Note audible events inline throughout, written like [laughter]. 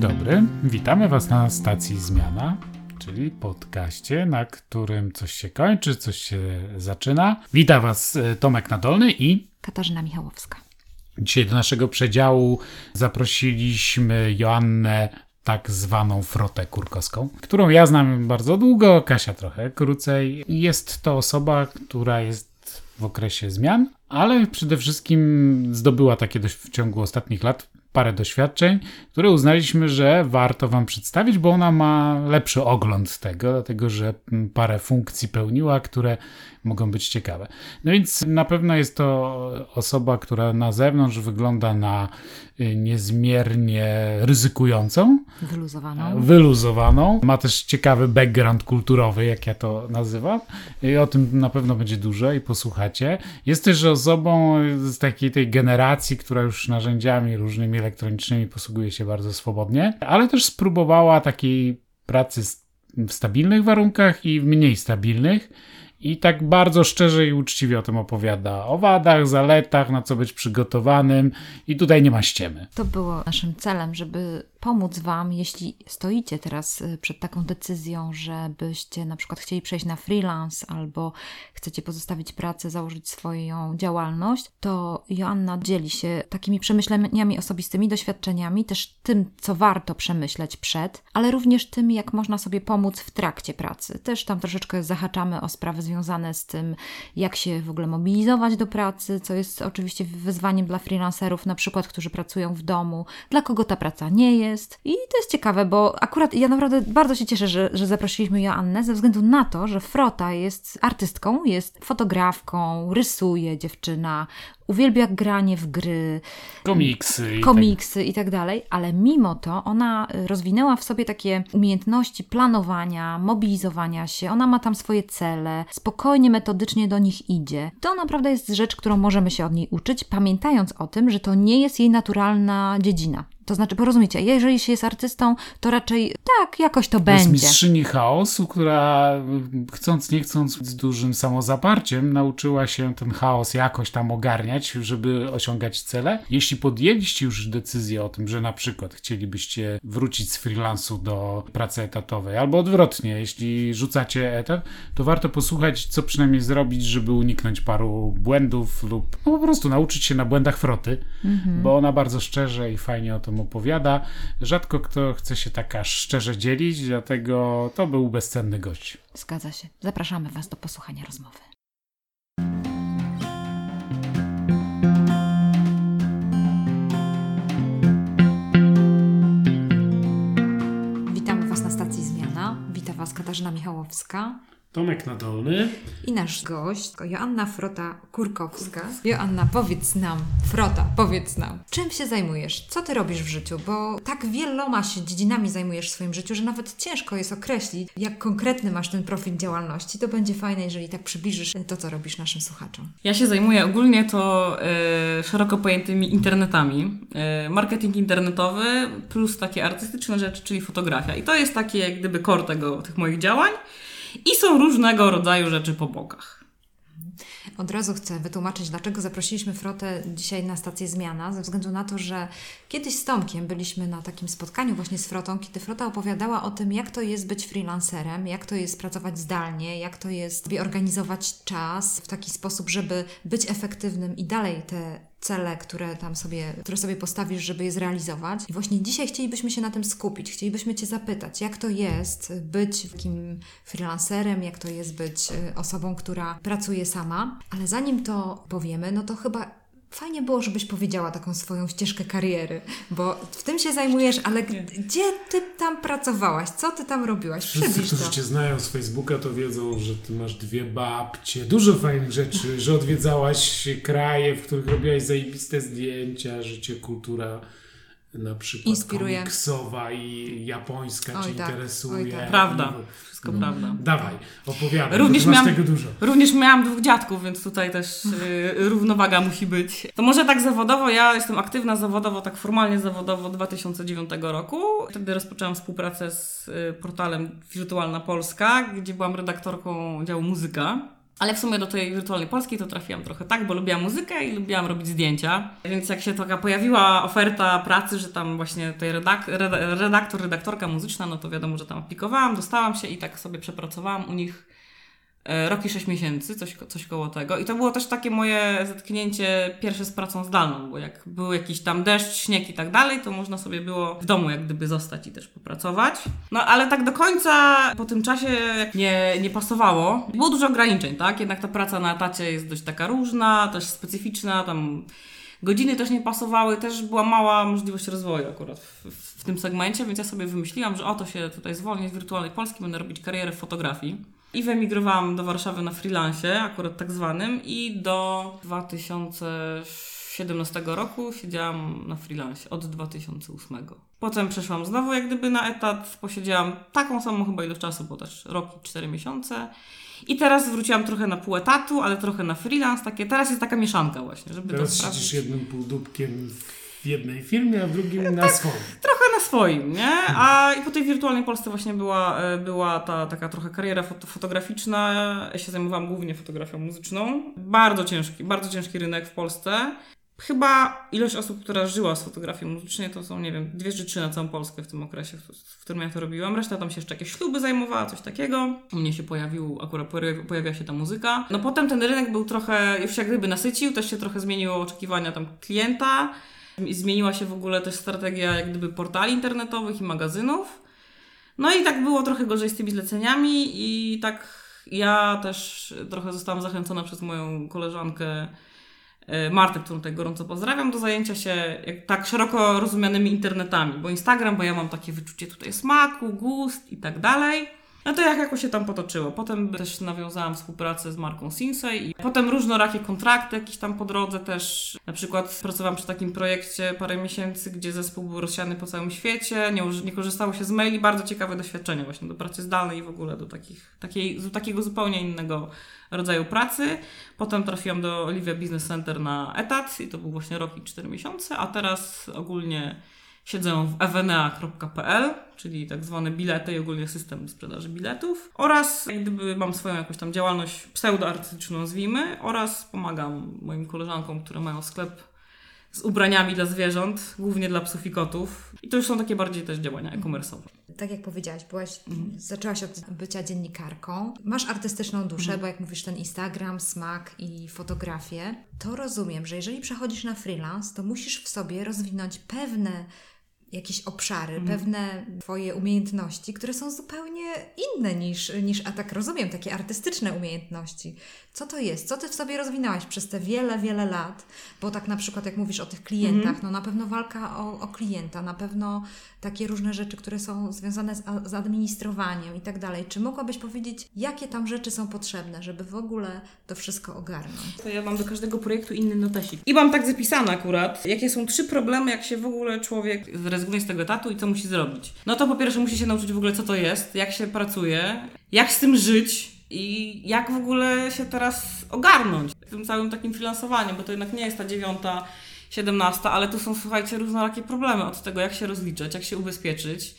Dzień dobry, witamy Was na stacji Zmiana, czyli podcaście, na którym coś się kończy, coś się zaczyna. Witam Was e, Tomek Nadolny i Katarzyna Michałowska. Dzisiaj do naszego przedziału zaprosiliśmy Joannę, tak zwaną Frotę Kurkowską, którą ja znam bardzo długo, Kasia trochę krócej. Jest to osoba, która jest w okresie zmian, ale przede wszystkim zdobyła takie dość w ciągu ostatnich lat parę doświadczeń, które uznaliśmy, że warto Wam przedstawić, bo ona ma lepszy ogląd tego, dlatego że parę funkcji pełniła, które mogą być ciekawe. No więc na pewno jest to osoba, która na zewnątrz wygląda na y, niezmiernie ryzykującą. Wyluzowaną. Wyluzowaną. Ma też ciekawy background kulturowy, jak ja to nazywam. I o tym na pewno będzie dużo i posłuchacie. Jest też osobą z takiej tej generacji, która już narzędziami różnymi elektronicznymi posługuje się bardzo swobodnie, ale też spróbowała takiej pracy w stabilnych warunkach i w mniej stabilnych i tak bardzo szczerze i uczciwie o tym opowiada. O wadach, zaletach, na co być przygotowanym i tutaj nie ma ściemy. To było naszym celem, żeby pomóc Wam, jeśli stoicie teraz y, przed taką decyzją, żebyście na przykład chcieli przejść na freelance albo chcecie pozostawić pracę, założyć swoją działalność, to Joanna dzieli się takimi przemyśleniami osobistymi, doświadczeniami, też tym, co warto przemyśleć przed, ale również tym, jak można sobie pomóc w trakcie pracy. Też tam troszeczkę zahaczamy o sprawy związane z tym, jak się w ogóle mobilizować do pracy, co jest oczywiście wyzwaniem dla freelancerów, na przykład, którzy pracują w domu, dla kogo ta praca nie jest jest. I to jest ciekawe, bo akurat ja naprawdę bardzo się cieszę, że, że zaprosiliśmy Joannę, ze względu na to, że Frota jest artystką, jest fotografką, rysuje dziewczyna, uwielbia granie w gry, komiksy, komiksy i tak dalej, ale mimo to ona rozwinęła w sobie takie umiejętności planowania, mobilizowania się. Ona ma tam swoje cele, spokojnie, metodycznie do nich idzie. To naprawdę jest rzecz, którą możemy się od niej uczyć, pamiętając o tym, że to nie jest jej naturalna dziedzina. To znaczy, porozumiecie, jeżeli się jest artystą, to raczej tak, jakoś to, to będzie. Jest mistrzyni chaosu, która chcąc, nie chcąc, z dużym samozaparciem nauczyła się ten chaos jakoś tam ogarniać, żeby osiągać cele. Jeśli podjęliście już decyzję o tym, że na przykład chcielibyście wrócić z freelansu do pracy etatowej, albo odwrotnie, jeśli rzucacie etat, to warto posłuchać, co przynajmniej zrobić, żeby uniknąć paru błędów lub no, po prostu nauczyć się na błędach froty, mhm. bo ona bardzo szczerze i fajnie o tym opowiada. Rzadko kto chce się tak aż szczerze dzielić, dlatego to był bezcenny gość. Zgadza się. Zapraszamy Was do posłuchania rozmowy. Witamy Was na stacji Zmiana. Witam Was Katarzyna Michałowska. Tomek Nadolny. I nasz gość, Joanna Frota-Kurkowska. Joanna, powiedz nam, Frota, powiedz nam, czym się zajmujesz? Co ty robisz w życiu? Bo tak wieloma się dziedzinami zajmujesz w swoim życiu, że nawet ciężko jest określić, jak konkretny masz ten profil działalności. To będzie fajne, jeżeli tak przybliżysz to, co robisz naszym słuchaczom. Ja się zajmuję ogólnie to yy, szeroko pojętymi internetami. Yy, marketing internetowy plus takie artystyczne rzeczy, czyli fotografia. I to jest takie jak gdyby core tego, tych moich działań i są różnego rodzaju rzeczy po bokach. Od razu chcę wytłumaczyć, dlaczego zaprosiliśmy Frotę dzisiaj na stację Zmiana, ze względu na to, że kiedyś z Tomkiem byliśmy na takim spotkaniu właśnie z Frotą, kiedy Frota opowiadała o tym, jak to jest być freelancerem, jak to jest pracować zdalnie, jak to jest organizować czas w taki sposób, żeby być efektywnym i dalej te cele, które tam sobie, które sobie postawisz, żeby je zrealizować. I właśnie dzisiaj chcielibyśmy się na tym skupić. Chcielibyśmy Cię zapytać, jak to jest być takim freelancerem, jak to jest być y, osobą, która pracuje sama. Ale zanim to powiemy, no to chyba Fajnie było, żebyś powiedziała taką swoją ścieżkę kariery, bo w tym się zajmujesz, ale gdzie ty tam pracowałaś? Co ty tam robiłaś? Wszyscy, którzy cię znają z Facebooka, to wiedzą, że ty masz dwie babcie, dużo fajnych rzeczy, że odwiedzałaś kraje, w których robiłaś zajebiste zdjęcia, życie, kultura na przykład Inspiruje. komiksowa i japońska Oj, cię tak. interesuje. Oj, tak. Prawda wszystko no. prawda. Dawaj, opowiadaj. Również miałam, tego dużo. Również miałam dwóch dziadków, więc tutaj też [laughs] y, równowaga musi być. To może tak zawodowo, ja jestem aktywna zawodowo, tak formalnie zawodowo od 2009 roku. Wtedy rozpoczęłam współpracę z y, portalem Wirtualna Polska, gdzie byłam redaktorką działu muzyka. Ale w sumie do tej wirtualnej Polskiej to trafiłam trochę tak, bo lubiłam muzykę i lubiłam robić zdjęcia. Więc jak się taka pojawiła oferta pracy, że tam właśnie tutaj redak reda- redaktor, redaktorka muzyczna, no to wiadomo, że tam aplikowałam, dostałam się i tak sobie przepracowałam u nich e, rok i sześć miesięcy, coś, coś koło tego. I to było też takie moje zetknięcie pierwsze z pracą zdalną, bo jak był jakiś tam deszcz, śnieg i tak dalej, to można sobie było w domu jak gdyby zostać i też popracować. No ale tak do końca po tym czasie nie, nie pasowało. Było dużo ograniczeń, tak? Jednak ta praca na etacie jest dość taka różna, też specyficzna, tam godziny też nie pasowały, też była mała możliwość rozwoju akurat w, w, w tym segmencie, więc ja sobie wymyśliłam, że oto się tutaj zwolnię z wirtualnej Polski, będę robić karierę w fotografii. I wyemigrowałam do Warszawy na freelancie, akurat tak zwanym, i do 2017 roku siedziałam na freelancie, od 2008. Potem przeszłam znowu jak gdyby na etat, posiedziałam taką samą chyba ilość czasu, bo też rok i 4 miesiące. I teraz wróciłam trochę na pół etatu, ale trochę na freelance, takie, teraz jest taka mieszanka właśnie, żeby Teraz siedzisz jednym półdubkiem w jednej firmie, a w drugim Tak. na swoim. trochę na swoim, nie? A i po tej wirtualnej Polsce właśnie była, e, była ta taka trochę kariera foto fotograficzna. Ja się zajmowałam głównie fotografią muzyczną. Bardzo ciężki, bardzo ciężki rynek w Polsce. Chyba ilość osób, która żyła z fotografii muzycznej, to są, nie wiem, dwie czy trzy na całą Polskę w tym okresie, w, w którym ja to robiłam. Reszta tam się jeszcze jakieś śluby zajmowała, coś takiego. U mnie się pojawił, akurat pojawi- pojawiła się ta muzyka. No potem ten rynek był trochę, już jak gdyby nasycił, też się trochę zmieniło oczekiwania tam klienta. I zmieniła się w ogóle też strategia jak gdyby portali internetowych i magazynów. No i tak było trochę gorzej z tymi zleceniami i tak ja też trochę zostałam zachęcona przez moją koleżankę e, Martę, którą tutaj gorąco pozdrawiam, do zajęcia się tak szeroko rozumianymi internetami, bo Instagram, bo ja mam takie wyczucie tutaj smaku, gust i tak dalej. No to jak jakoś się tam potoczyło. Potem też nawiązałam współpracę z marką Sinsei i potem różnorakie kontrakty jakieś tam po drodze też. Na przykład pracowałam przy takim projekcie parę miesięcy, gdzie zespół był rozsiany po całym świecie, nie, nie korzystało się z maili. Bardzo ciekawe doświadczenie właśnie do pracy zdalnej i w ogóle do takich, takiej, takiego zupełnie innego rodzaju pracy. Potem trafiłam do Olivia Business Center na etat i to był właśnie rok i 4 miesiące, a teraz ogólnie siedzę w evenea.pl, czyli tak zwane bilety i ogólnie system sprzedaży biletów. Oraz jak gdyby mam swoją jakąś tam działalność pseudoartystyczną, nazwijmy, oraz pomagam moim koleżankom, które mają sklep z ubraniami dla zwierząt, głównie dla psów i kotów. I to już są takie bardziej też działania e-commerce'owe. Tak jak powiedziałaś, byłaś, Mhm. zaczęłaś od bycia dziennikarką. Masz artystyczną duszę, bo jak mówisz, ten Instagram, smak i fotografię, to rozumiem, że jeżeli przechodzisz na freelance, to musisz w sobie rozwinąć pewne jakieś obszary, pewne Twoje umiejętności, które są zupełnie inne niż, niż, a tak rozumiem, takie artystyczne umiejętności. Co to jest? Co Ty w sobie rozwinęłaś przez te wiele, wiele lat? Bo tak na przykład, jak mówisz o tych klientach, no na pewno walka o, o klienta, na pewno takie różne rzeczy, które są związane z, z administrowaniem i tak dalej. Czy mogłabyś powiedzieć, jakie tam rzeczy są potrzebne, żeby w ogóle to wszystko ogarnąć? To ja mam do każdego projektu inny notesik. I mam tak zapisane akurat, jakie są trzy problemy, jak się w ogóle człowiek zrezygnuje z tego etatu i co musi zrobić. No to po pierwsze musi się nauczyć w ogóle, co to jest, jak się pracuje, jak z tym żyć i jak w ogóle się teraz ogarnąć w tym całym takim finansowaniem, bo to jednak nie jest ta dziewiąta, siedemnasta, ale tu są, słuchajcie, różnorakie problemy od tego, jak się rozliczać, jak się ubezpieczyć.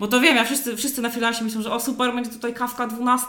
Bo to wiem, ja wszyscy, wszyscy na freelancie myślą, że o super, będzie tutaj kawka 12,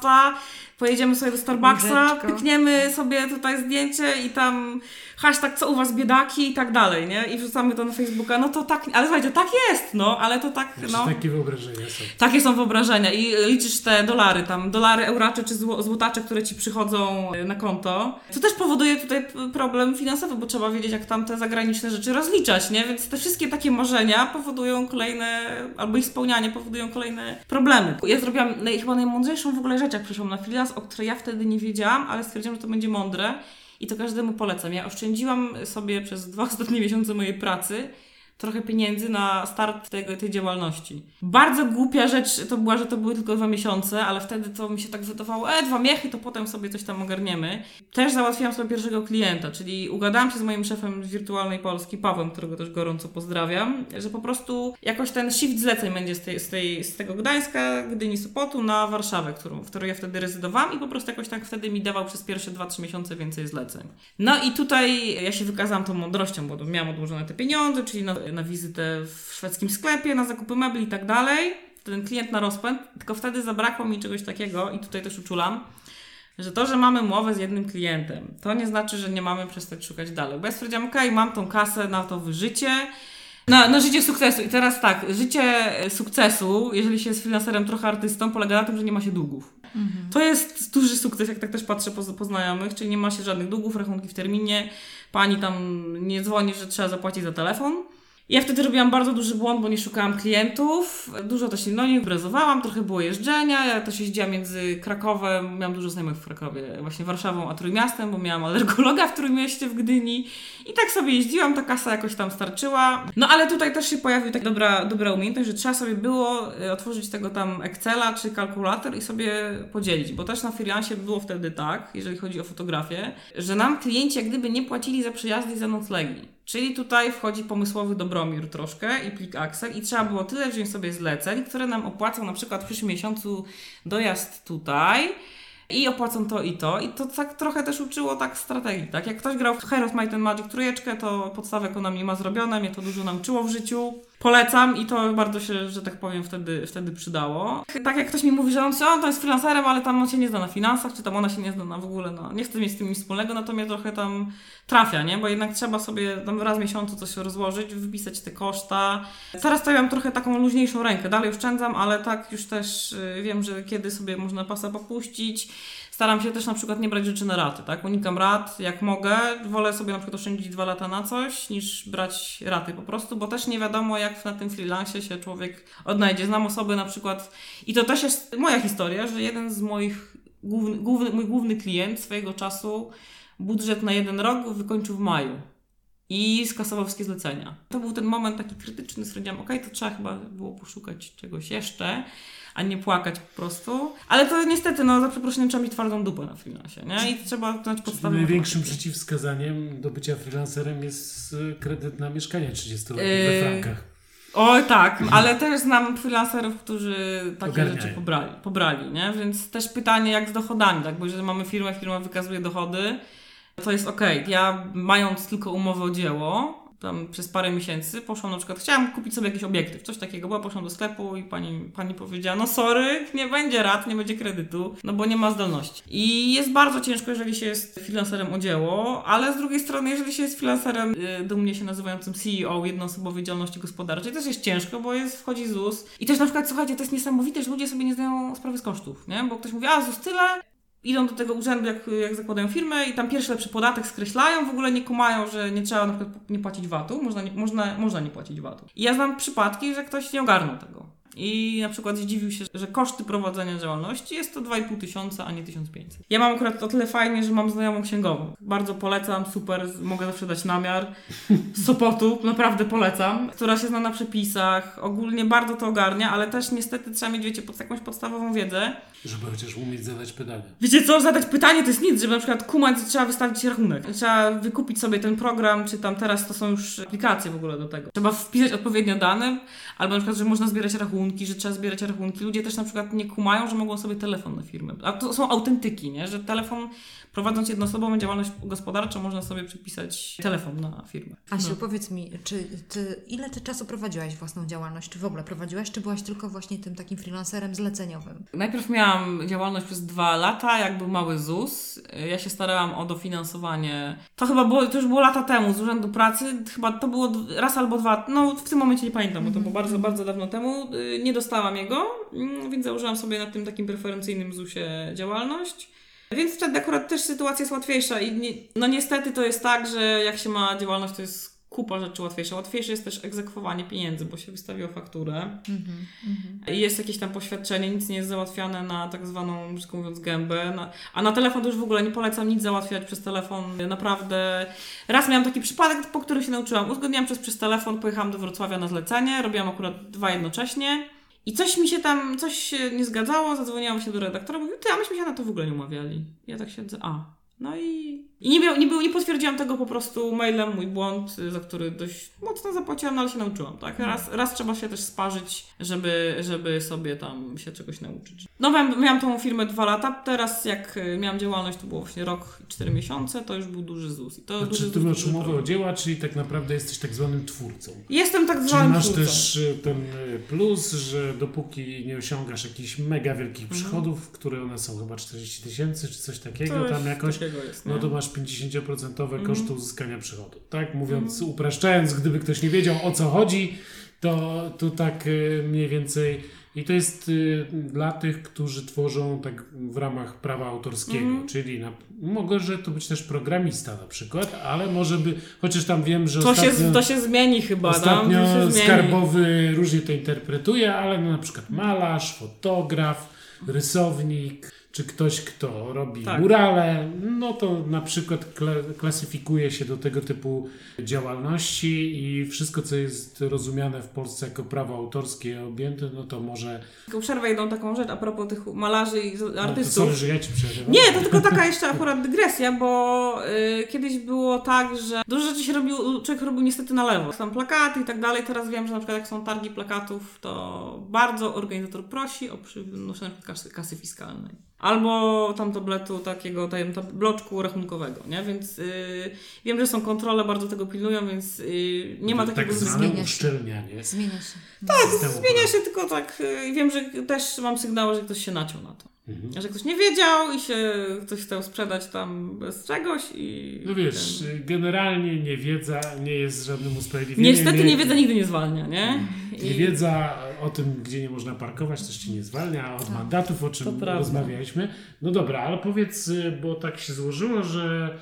pojedziemy sobie do Starbucksa, Łyżeczko. pykniemy sobie tutaj zdjęcie i tam hashtag co u was biedaki i tak dalej, nie? I wrzucamy to na Facebooka, no to tak, ale słuchajcie, tak jest, no, ale to tak, Znaczy, no. takie wyobrażenia są. Takie są wyobrażenia i liczysz te dolary, tam dolary, euracze czy zło, złotacze, które ci przychodzą na konto. Co też powoduje tutaj problem finansowy, bo trzeba wiedzieć, jak tam te zagraniczne rzeczy rozliczać, nie? Więc te wszystkie takie marzenia powodują kolejne, albo ich spełnianie powodują kolejne problemy. Ja zrobiłam naj, chyba najmądrzejszą w ogóle rzecz, jak przyszłam na freelance, o której ja wtedy nie wiedziałam, ale stwierdziłam, że to będzie mądre i to każdemu polecam. Ja oszczędziłam sobie przez dwa ostatnie miesiące mojej pracy trochę pieniędzy na start tego, tej działalności. Bardzo głupia rzecz to była, że to były tylko dwa miesiące, ale wtedy to mi się tak wydawało, e, dwa miechy, to potem sobie coś tam ogarniemy. Też załatwiłam sobie pierwszego klienta, czyli ugadałam się z moim szefem z Wirtualnej Polski, Pawłem, którego też gorąco pozdrawiam, że po prostu jakoś ten shift zleceń będzie z, tej, z, tej, z tego Gdańska, Gdyni, Sopotu na Warszawę, którą, w której ja wtedy rezydowałam i po prostu jakoś tak wtedy mi dawał przez pierwsze 2-3 miesiące więcej zleceń. No i tutaj ja się wykazałam tą mądrością, bo miałam odłożone te pieniądze, czyli na, na wizytę w szwedzkim sklepie, na zakupy mebli i tak dalej. Ten klient na rozpęd, tylko wtedy zabrakło mi czegoś takiego i tutaj też uczulam, że to, że mamy umowę z jednym klientem, to nie znaczy, że nie mamy przestać szukać dalej. Bo ja stwierdziłam, okej, mam tą kasę na to wyżycie, na, na życie sukcesu. I teraz tak, życie sukcesu, jeżeli się jest freelancerem, trochę artystą, polega na tym, że nie ma się długów. To jest duży sukces, jak tak też patrzę po, po znajomych, czyli nie ma się żadnych długów, rachunki w terminie, pani tam nie dzwoni, że trzeba zapłacić za telefon. Ja wtedy robiłam bardzo duży błąd, bo nie szukałam klientów. Dużo też no, nie imprezowałam, trochę było jeżdżenia. Ja też jeździłam między Krakowem, miałam dużo znajomych w Krakowie, właśnie Warszawą, a Trójmiastem, bo miałam alergologa w Trójmieście, w Gdyni. I tak sobie jeździłam, ta kasa jakoś tam starczyła. No ale tutaj też się pojawiła taka dobra, dobra umiejętność, że trzeba sobie było y, otworzyć tego tam Excela czy kalkulator i sobie podzielić, bo też na freelancie było wtedy tak, jeżeli chodzi o fotografię, że nam klienci jak gdyby nie płacili za przyjazdy i za noclegi. Czyli tutaj wchodzi pomysłowy Dobromir troszkę i plik Axel i trzeba było tyle wziąć sobie zleceń, które nam opłacą na przykład w przyszłym miesiącu dojazd tutaj i opłacą to i to. I to tak trochę też uczyło tak strategii. Tak? Jak ktoś grał w Heroes Might and Magic trójeczkę, to podstawę ekonomii ma zrobione, mnie to dużo nauczyło w życiu. Polecam i to bardzo się, że tak powiem, wtedy, wtedy przydało. Tak jak ktoś mi mówi, że on, on to jest freelancerem, ale tam on się nie zna na finansach, czy tam ona się nie zna na w ogóle, no, nie chcę mieć z tym nic wspólnego, no to mnie trochę tam trafia, nie? Bo jednak trzeba sobie tam raz w miesiącu coś rozłożyć, wypisać te koszta. Teraz to ja mam trochę taką luźniejszą rękę, dalej oszczędzam, ale tak już też y, wiem, że kiedy sobie można pasa popuścić. Staram się też na przykład nie brać rzeczy na raty, tak? Unikam rat, jak mogę. Wolę sobie na przykład oszczędzić dwa lata na coś, niż brać raty po prostu, bo też nie wiadomo, jak na tym freelancie się człowiek odnajdzie. Znam osoby na przykład, i to też jest moja historia, że jeden z moich, główny, główny, mój główny klient swojego czasu budżet na jeden rok wykończył w maju. I skasował wszystkie zlecenia. To był ten moment taki krytyczny, stwierdziłam, okej, to trzeba chyba było poszukać czegoś jeszcze, a nie płakać po prostu. Ale to niestety, no za przeproszeniem trzeba mieć twardą dupę na freelancie, nie? I trzeba znać podstawy. Największym przeciwwskazaniem do bycia freelancerem jest y, kredyt na mieszkanie 30 lat Yy, we frankach. Oj, tak, ale też znam freelancerów, którzy takie Ogarniają. rzeczy pobrali, pobrali, nie? Więc też pytanie, jak z dochodami, tak? Bo jeżeli mamy firmę, firma wykazuje dochody, to jest okej. Ja mając tylko umowę o dzieło, tam przez parę miesięcy poszłam na przykład, chciałam kupić sobie jakiś obiektyw, coś takiego, bo poszłam do sklepu i pani, pani powiedziała, no sorry, nie będzie rat, nie będzie kredytu, no bo nie ma zdolności. I jest bardzo ciężko, jeżeli się jest freelancerem o dzieło, ale z drugiej strony, jeżeli się jest freelancerem y, dumnie się nazywającym CEO jednoosobowej działalności gospodarczej, też jest ciężko, bo jest, wchodzi ZUS. I też na przykład, słuchajcie, to jest niesamowite, że ludzie sobie nie zdają sprawy z kosztów, nie? Bo ktoś mówi, a ZUS tyle, idą do tego urzędu, jak, jak zakładają firmę i tam pierwszy lepszy podatek skreślają, w ogóle nie kumają, że nie trzeba na przykład nie płacić VAT-u, można nie, można, można nie płacić VAT-u. I ja znam przypadki, że ktoś nie ogarnął tego. I na przykład zdziwił się, że koszty prowadzenia działalności jest to 2,5 tysiąca, a nie 1500. Ja mam akurat o tyle fajnie, że mam znajomą księgową. Bardzo polecam, super, mogę zawsze dać namiar. Z [laughs] Sopotu, naprawdę polecam. Która się zna na przepisach, ogólnie bardzo to ogarnia, ale też niestety trzeba mieć, wiecie, pod jakąś podstawową wiedzę. Żeby chociaż umieć zadać pytanie. Wiecie co, zadać pytanie to jest nic, żeby na przykład kumać, że trzeba wystawić rachunek. Trzeba wykupić sobie ten program, czy tam teraz to są już aplikacje w ogóle do tego. Trzeba wpisać odpowiednio dane, albo na przykład, że można zbierać rachunki, że trzeba zbierać rachunki. Ludzie też na przykład nie kumają, że mogą sobie telefon na firmę. A to są autentyki, nie? Że telefon, prowadząc jednoosobową działalność gospodarczą, można sobie przypisać telefon na firmę. Asiu, No. powiedz mi, czy ty, ile ty czasu prowadziłaś własną działalność? Czy w ogóle prowadziłaś, czy byłaś tylko właśnie tym takim freelancerem zleceniowym? Najpierw miałam działalność przez dwa lata, jak był mały ZUS. Ja się starałam o dofinansowanie. To chyba było, to już było lata temu z Urzędu Pracy. Chyba to było raz albo dwa. No w tym momencie nie pamiętam, bo to było bardzo, bardzo dawno temu. Nie dostałam jego, mm, więc założyłam sobie na tym takim preferencyjnym ZUSie działalność. Więc wtedy akurat też sytuacja jest łatwiejsza i no niestety to jest tak, że jak się ma działalność, to jest kupa rzeczy łatwiejsza. Łatwiejsze jest też egzekwowanie pieniędzy, bo się wystawiło fakturę. I Jest jakieś tam poświadczenie, nic nie jest załatwiane na tak zwaną, brzydko mówiąc, gębę. Na, a na telefon to już w ogóle nie polecam nic załatwiać przez telefon. Naprawdę. Raz miałam taki przypadek, po którym się nauczyłam. Uzgodniłam przez, przez telefon, pojechałam do Wrocławia na zlecenie, robiłam akurat dwa jednocześnie. I coś mi się tam, coś się nie zgadzało, zadzwoniłam się do redaktora, mówił, ty, a myśmy się na to w ogóle nie umawiali. Ja tak siedzę, a. No i I nie, miał, nie, był, nie potwierdziłam tego po prostu mailem, mój błąd, y, za który dość mocno zapłaciłam, no ale się nauczyłam, tak? Raz, raz trzeba się też sparzyć, żeby, żeby sobie tam się czegoś nauczyć. No miałam, miałam tą firmę dwa lata, teraz jak y, miałam działalność, to było właśnie rok i cztery miesiące, to już był duży ZUS. I to duży Znaczy, ZUS ty masz duży umowę o dzieła, czyli tak naprawdę jesteś tak zwanym twórcą. Jestem tak Czyli zwanym masz twórcą. też y, ten plus, że dopóki nie osiągasz jakichś mega wielkich Mhm. przychodów, które one są chyba 40 tysięcy czy coś takiego tam jakoś, takiego jest, no to masz 50% Mhm. koszty uzyskania przychodu. Tak mówiąc, upraszczając, gdyby ktoś nie wiedział o co chodzi, to, to tak y, mniej więcej. I to jest y, dla tych, którzy tworzą tak w ramach prawa autorskiego, Mhm. czyli na, może to być też programista na przykład, ale może by, chociaż tam wiem, że To się, ostatnio, to się zmieni chyba, ostatnio to się zmieni. skarbowy różnie to interpretuje, ale no na przykład malarz, fotograf, rysownik, czy ktoś, kto robi Tak. murale, no to na przykład kla- klasyfikuje się do tego typu działalności i wszystko, co jest rozumiane w Polsce jako prawo autorskie objęte, no to może... Tylko przerwę jedną taką rzecz a propos tych malarzy i No, to artystów. sorry, że ja ci. Nie, to tylko taka jeszcze akurat dygresja, bo y, kiedyś było tak, że dużo rzeczy się robił, człowiek robił niestety na lewo. Tam plakaty i tak dalej. Teraz wiem, że na przykład jak są targi plakatów, to bardzo organizator prosi o przynoszenie kasy, kasy fiskalnej. Albo tam tabletu takiego, tam, bloczku rachunkowego, nie? Więc y, wiem, że są kontrole, bardzo tego pilnują, więc y, nie ma tak takiego zwane Zmienia się. uszczelnianie Zmienia się. systemu Zmienia się tylko tak. y, Wiem, że też mam sygnały, że ktoś się naciął na to. Mhm. Że ktoś nie wiedział i się ktoś chciał sprzedać tam bez czegoś i. No wiesz, ten- generalnie niewiedza nie jest żadnym usprawiedliwieniem. Niestety niewiedza nigdy nie zwalnia, nie? I- Niewiedza o tym, gdzie nie można parkować, też cię nie zwalnia, a od mandatów, o czym rozmawialiśmy. No dobra, ale powiedz, y, bo tak się złożyło, że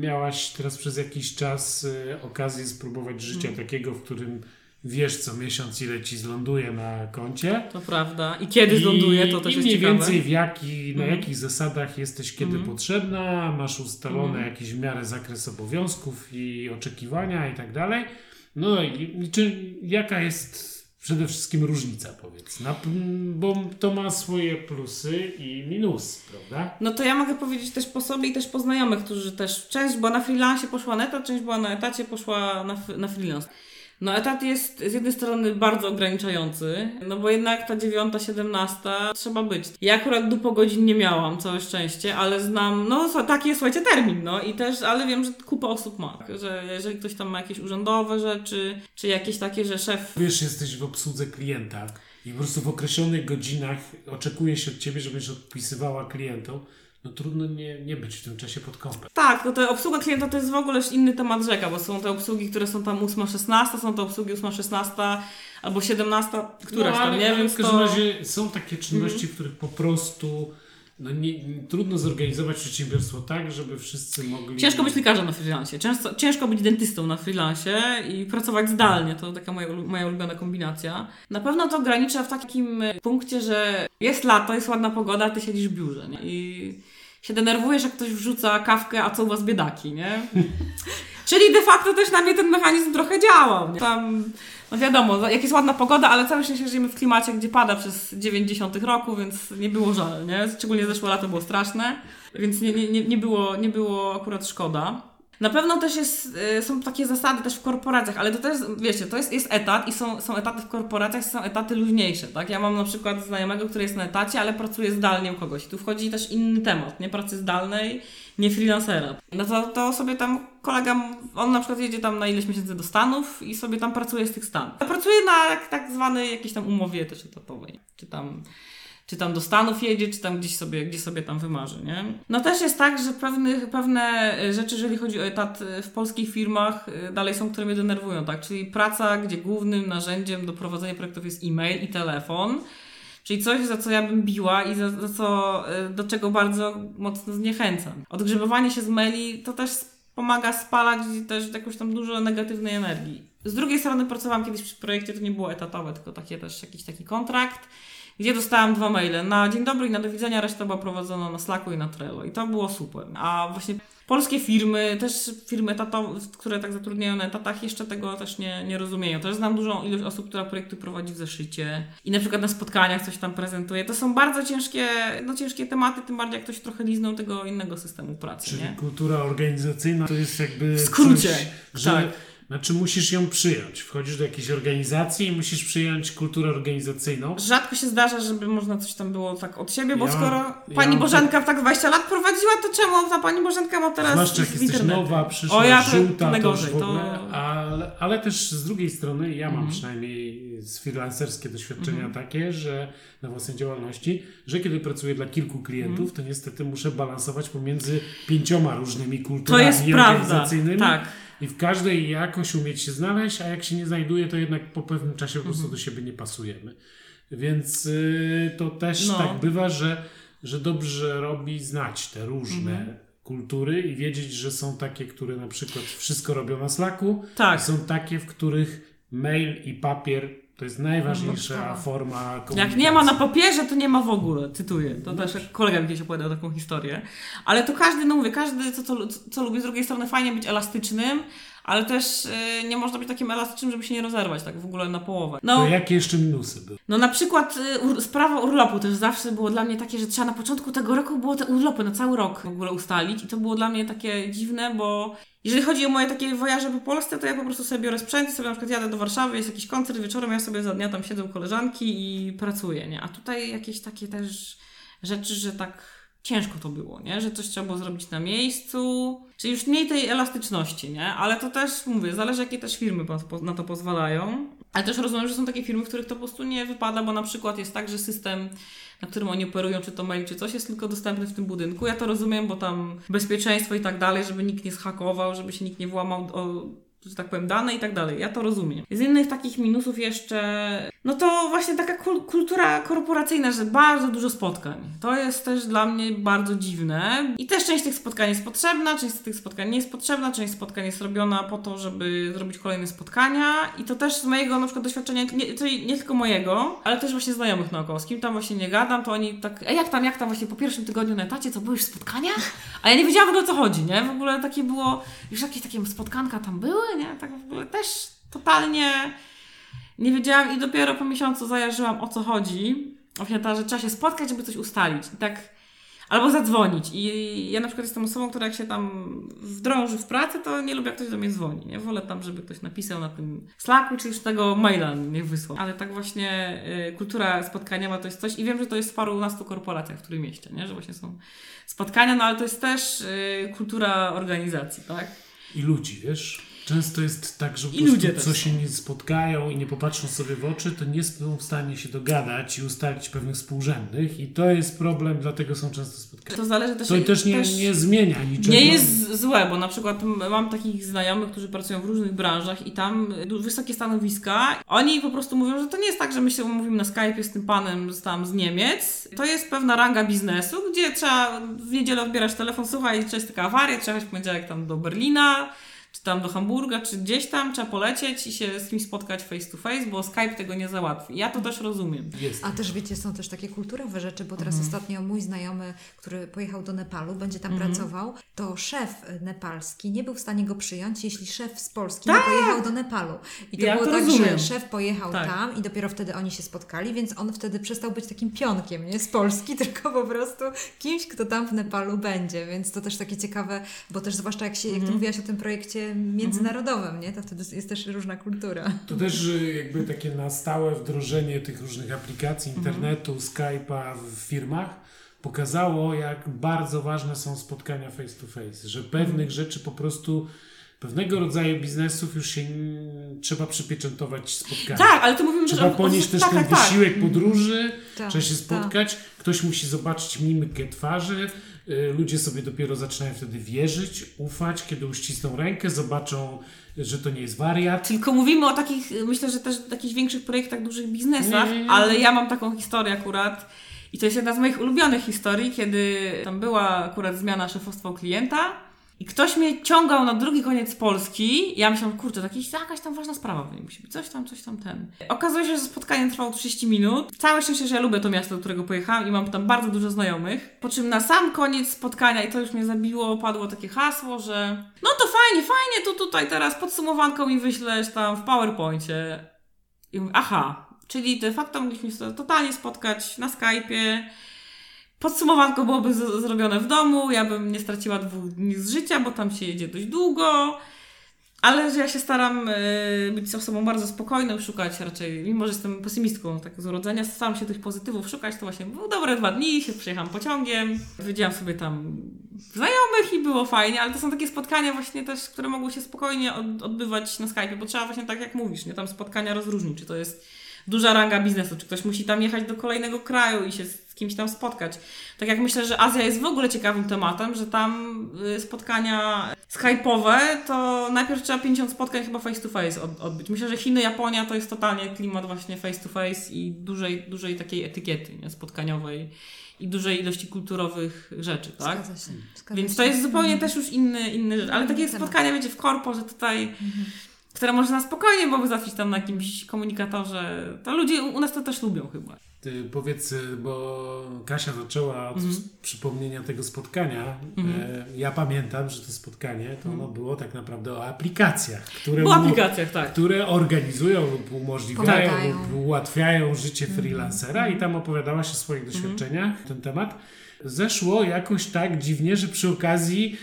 miałaś teraz przez jakiś czas y, okazję spróbować życia Mm. takiego, w którym wiesz co miesiąc, ile ci zląduje na koncie. To prawda. I kiedy zląduje, to też I jest mniej ciekawe. więcej w jaki, na Mhm. jakich zasadach jesteś kiedy Mhm. potrzebna, masz ustalony Mhm. jakiś w miarę zakres obowiązków i oczekiwania i tak dalej. No i i czy, jaka jest przede wszystkim różnica, powiedz? Na, bo to ma swoje plusy i minusy, prawda? No to ja mogę powiedzieć też po sobie i też po znajomych, którzy też część była na freelancie, poszła na etat, część była na etacie, poszła na, na freelance. No etat jest z jednej strony bardzo ograniczający, no bo jednak ta dziewiąta, siedemnasta trzeba być. Ja akurat dupo godzin nie miałam, całe szczęście, ale znam, no taki jest, słuchajcie, termin, no i też, ale wiem, że kupa osób ma, że jeżeli ktoś tam ma jakieś urzędowe rzeczy, czy jakieś takie, że szef Wiesz, jesteś w obsłudze klienta i po prostu w określonych godzinach oczekuje się od ciebie, żebyś odpisywała klientom. No trudno nie, nie być w tym czasie pod kąpem. Tak, no to obsługa klienta to jest w ogóle inny temat rzeka, bo są te obsługi, które są tam 8-16, są to obsługi 8-16 albo 17, któraś no, tam, nie? Więc w każdym to... razie są takie czynności, w których po prostu no nie, nie, trudno zorganizować przedsiębiorstwo tak, żeby wszyscy mogli... Ciężko być lekarzem na freelancie, ciężko, ciężko być dentystą na freelancie i pracować zdalnie, to taka moja, moja ulubiona kombinacja. Na pewno to ogranicza w takim y, punkcie, że jest lato, jest ładna pogoda, a ty siedzisz w biurze, nie? I się denerwujesz, jak ktoś wrzuca kawkę, a co u was biedaki, nie? [laughs] Czyli de facto też na mnie ten mechanizm trochę działał. Nie? Tam, no wiadomo, jak jest ładna pogoda, ale całe szczęście żyjemy w klimacie, gdzie pada przez 90 roku, więc nie było żal, nie? Szczególnie zeszłe lato było straszne, więc nie, nie, nie, było, nie było akurat szkoda. Na pewno też jest, y, są takie zasady też w korporacjach, ale to też, wiecie, to jest, jest etat i są, są etaty w korporacjach, są etaty luźniejsze, tak? Ja mam na przykład znajomego, który jest na etacie, ale pracuje zdalnie u kogoś. Tu wchodzi też inny temat, nie pracy zdalnej, nie freelancera. No to, to sobie tam kolega, on na przykład jedzie tam na ileś miesięcy do Stanów i sobie tam pracuje z tych Stanów. Pracuje na tak, tak zwanej jakiejś tam umowie też etatowej, czy tam czy tam do Stanów jedzie, czy tam gdzieś sobie, gdzieś sobie tam wymarzy, nie? No też jest tak, że pewne, pewne rzeczy, jeżeli chodzi o etat w polskich firmach, y, dalej są, które mnie denerwują, tak? Czyli praca, gdzie głównym narzędziem do prowadzenia projektów jest e-mail i telefon, Czyli coś, za co ja bym biła i za, za co, y, do czego bardzo mocno zniechęcam. Odgrzebywanie się z maili to też pomaga spalać też jakąś tam dużo negatywnej energii. Z drugiej strony pracowałam kiedyś przy projekcie, to nie było etatowe, tylko takie też jakiś taki kontrakt, gdzie dostałam dwa maile. Na dzień dobry i na do widzenia, reszta była prowadzona na Slacku i na Trello. I to było super. A właśnie polskie firmy, też firmy etatowe, które tak zatrudniają na etatach, jeszcze tego też nie, nie rozumieją. Też znam dużą ilość osób, która projekty prowadzi w zeszycie i na przykład na spotkaniach coś tam prezentuje. To są bardzo ciężkie, no ciężkie tematy, tym bardziej jak ktoś trochę liznął tego innego systemu pracy, Czyli nie? kultura organizacyjna to jest jakby W skrócie, coś, że tak. Znaczy musisz ją przyjąć. Wchodzisz do jakiejś organizacji i musisz przyjąć kulturę organizacyjną. Rzadko się zdarza, żeby można coś tam było tak od siebie, bo Ja- skoro ja pani mam Bożenka tak 20 lat prowadziła, to czemu ta pani Bożenka ma teraz Zwłaszcza jak jesteś nowa, przyszła, O, ja żółta, to najgorzej, to- ale, ale też z drugiej strony ja Mhm. mam przynajmniej z freelancerskie doświadczenia takie, że na własnej działalności, że kiedy pracuję dla kilku klientów, Mhm. to niestety muszę balansować pomiędzy pięcioma różnymi kulturami To jest prawda. organizacyjnymi. Tak. I w każdej jakoś umieć się znaleźć, a jak się nie znajduje, to jednak po pewnym czasie po Mhm. prostu do siebie nie pasujemy. Więc y, to też No. tak bywa, że, że dobrze robi znać te różne Mhm. kultury i wiedzieć, że są takie, które na przykład wszystko robią na Slacku, Tak. są takie, w których mail i papier to jest najważniejsza Podstawa. forma komunikacji. Jak nie ma na papierze, to nie ma w ogóle, cytuję. To też jak kolega mi kiedyś opowiadał taką historię. Ale to każdy, no mówię, każdy co, co, co lubi. Z drugiej strony fajnie być elastycznym, ale też y, nie można być takim elastycznym, żeby się nie rozerwać tak w ogóle na połowę. To No, jakie jeszcze minusy były? no na przykład y, ur, sprawa urlopu też zawsze było dla mnie takie, że trzeba na początku tego roku było te urlopy na cały rok w ogóle ustalić i to było dla mnie takie dziwne, bo jeżeli chodzi o moje takie wojaże po Polsce, to ja po prostu sobie biorę sprzęt i sobie na przykład jadę do Warszawy, jest jakiś koncert wieczorem, ja sobie za dnia tam siedzę u koleżanki i pracuję, nie? A tutaj jakieś takie też rzeczy, że tak ciężko to było, nie? Że coś trzeba było zrobić na miejscu, czyli już mniej tej elastyczności, nie? Ale to też, mówię, zależy jakie też firmy na to pozwalają. Ale też rozumiem, że są takie firmy, w których to po prostu nie wypada, bo na przykład jest tak, że system, na którym oni operują, czy to mail, czy coś, jest tylko dostępny w tym budynku. Ja to rozumiem, bo tam bezpieczeństwo i tak dalej, żeby nikt nie zhakował, żeby się nikt nie włamał o, że tak powiem, dane i tak dalej. Ja to rozumiem. Z innych takich minusów jeszcze, no to właśnie taka kul- kultura korporacyjna, że bardzo dużo spotkań. To jest też dla mnie bardzo dziwne. I też część tych spotkań jest potrzebna, część tych spotkań nie jest potrzebna, część spotkań jest robiona po to, żeby zrobić kolejne spotkania. I to też z mojego na przykład doświadczenia, nie, czyli nie tylko mojego, ale też właśnie znajomych naokoło. Z kim tam właśnie nie gadam, to oni tak, e jak tam, jak tam właśnie po pierwszym tygodniu na etacie, co były już spotkania? A ja nie wiedziałam w ogóle o co chodzi, nie? W ogóle takie było, już jakieś takie spotkanka tam były, nie? Tak w ogóle też totalnie nie wiedziałam i dopiero po miesiącu zajarzyłam o co chodzi. Ta, że trzeba się spotkać, żeby coś ustalić. I tak albo zadzwonić. I ja na przykład jestem osobą, która jak się tam wdrąży w pracę, to nie lubię jak ktoś do mnie dzwoni. Nie wolę tam, żeby ktoś napisał na tym Slacku, czy już tego maila nie wysłał. Ale tak właśnie y, kultura spotkaniowa to jest coś i wiem, że to jest w parunastu korporacjach w którym mieście, nie? Że właśnie są spotkania, no ale to jest też y, kultura organizacji, tak? I ludzi, wiesz? Często jest tak, że po I prostu ludzie też co się nie spotkają i nie popatrzą sobie w oczy, to nie są w stanie się dogadać i ustalić pewnych współrzędnych i to jest problem, dlatego są często spotkania. To zależy też... To też nie, nie zmienia niczego. Nie jest złe, bo na przykład mam takich znajomych, którzy pracują w różnych branżach i tam du- wysokie stanowiska. Oni po prostu mówią, że to nie jest tak, że my się umówimy na Skype'ie z tym panem z tam z Niemiec. To jest pewna ranga biznesu, gdzie trzeba w niedzielę odbierać telefon, słuchaj, jest taka awaria, trzeba jechać w poniedziałek tam do Berlina, czy tam do Hamburga, czy gdzieś tam, trzeba polecieć i się z kimś spotkać face to face, bo Skype tego nie załatwi. Ja to też rozumiem. Jest. A też wiecie, są też takie kulturowe rzeczy, bo teraz ostatnio mój znajomy, który pojechał do Nepalu, będzie tam pracował, to szef nepalski nie był w stanie go przyjąć, jeśli szef z Polski nie pojechał do Nepalu. I to Ja było to tak, rozumiem. że szef pojechał Tak. tam i dopiero wtedy oni się spotkali, więc on wtedy przestał być takim pionkiem, nie z Polski, [laughs] tylko po prostu kimś, kto tam w Nepalu będzie, więc to też takie ciekawe, bo też zwłaszcza jak, się, jak ty mówiłaś o tym projekcie międzynarodowym, nie, to wtedy jest też różna kultura. To też y, jakby takie na stałe wdrożenie tych różnych aplikacji, internetu, Skype'a w firmach pokazało, jak bardzo ważne są spotkania face to face, że pewnych rzeczy po prostu, pewnego rodzaju biznesów już się trzeba przypieczętować spotkania. Tak, ale to mówimy, że... Trzeba o- o- ponieść też tak, ten tak, tak. wysiłek podróży, Tak, trzeba się tak. spotkać, ktoś musi zobaczyć mimikę twarzy, ludzie sobie dopiero zaczynają wtedy wierzyć, ufać, kiedy uścisną rękę, zobaczą, że to nie jest wariat. Tylko mówimy o takich, myślę, że też takich większych projektach, dużych biznesach, Nie, nie, nie. ale ja mam taką historię akurat i to jest jedna z moich ulubionych historii, kiedy tam była akurat zmiana szefostwa klienta I ktoś mnie ciągał na drugi koniec Polski. Ja myślałam, kurczę, to jakiś, jakaś tam ważna sprawa w niej musi być. Coś tam, coś tam, ten. Okazuje się, że spotkanie trwało 30 minut. Całe szczęście, że ja lubię to miasto, do którego pojechałam i mam tam bardzo dużo znajomych. Po czym na sam koniec spotkania, i to już mnie zabiło, padło takie hasło, że no to fajnie, fajnie, to tutaj teraz podsumowanką mi wyślesz tam w PowerPoincie. I mówię, aha, czyli de facto mogliśmy się totalnie spotkać na Skype'ie. Podsumowanko byłoby zrobione w domu, ja bym nie straciła dwóch dni z życia, bo tam się jedzie dość długo. Ale że ja się staram y, być osobą bardzo spokojną, szukać raczej, mimo że jestem pesymistką tak z urodzenia, staram się tych pozytywów szukać, to właśnie było dobre dwa dni, się przejechałam pociągiem, widziałam sobie tam znajomych i było fajnie, ale to są takie spotkania właśnie też, które mogły się spokojnie od, odbywać na Skype, bo trzeba właśnie tak jak mówisz, nie? Tam spotkania rozróżnić, czy to jest duża ranga biznesu, czy ktoś musi tam jechać do kolejnego kraju i się z kimś tam spotkać. Tak jak myślę, że Azja jest w ogóle ciekawym tematem, że tam y, spotkania skype'owe, to najpierw trzeba 50 spotkań chyba face to face od, odbyć. Myślę, że Chiny, Japonia to jest totalnie klimat właśnie face to face i dużej, dużej takiej etykiety nie? spotkaniowej i dużej ilości kulturowych rzeczy, tak? Zgadza się. Zgadza Więc to jest zupełnie też już inny, inny rzecz. Ale takie spotkania, wiecie, w korpo, że tutaj, które można spokojnie byłoby załatwić tam na jakimś komunikatorze, to ludzie u nas to też lubią chyba. Ty powiedz, bo Kasia zaczęła od Mhm. przypomnienia tego spotkania. E, Ja pamiętam, że to spotkanie to ono Mhm. było tak naprawdę o aplikacjach, które, u- aplikacjach, tak. które organizują lub umożliwiają Pomagają. lub ułatwiają życie freelancera i tam opowiadałaś o swoich doświadczeniach na ten temat. Zeszło jakoś tak dziwnie, że przy okazji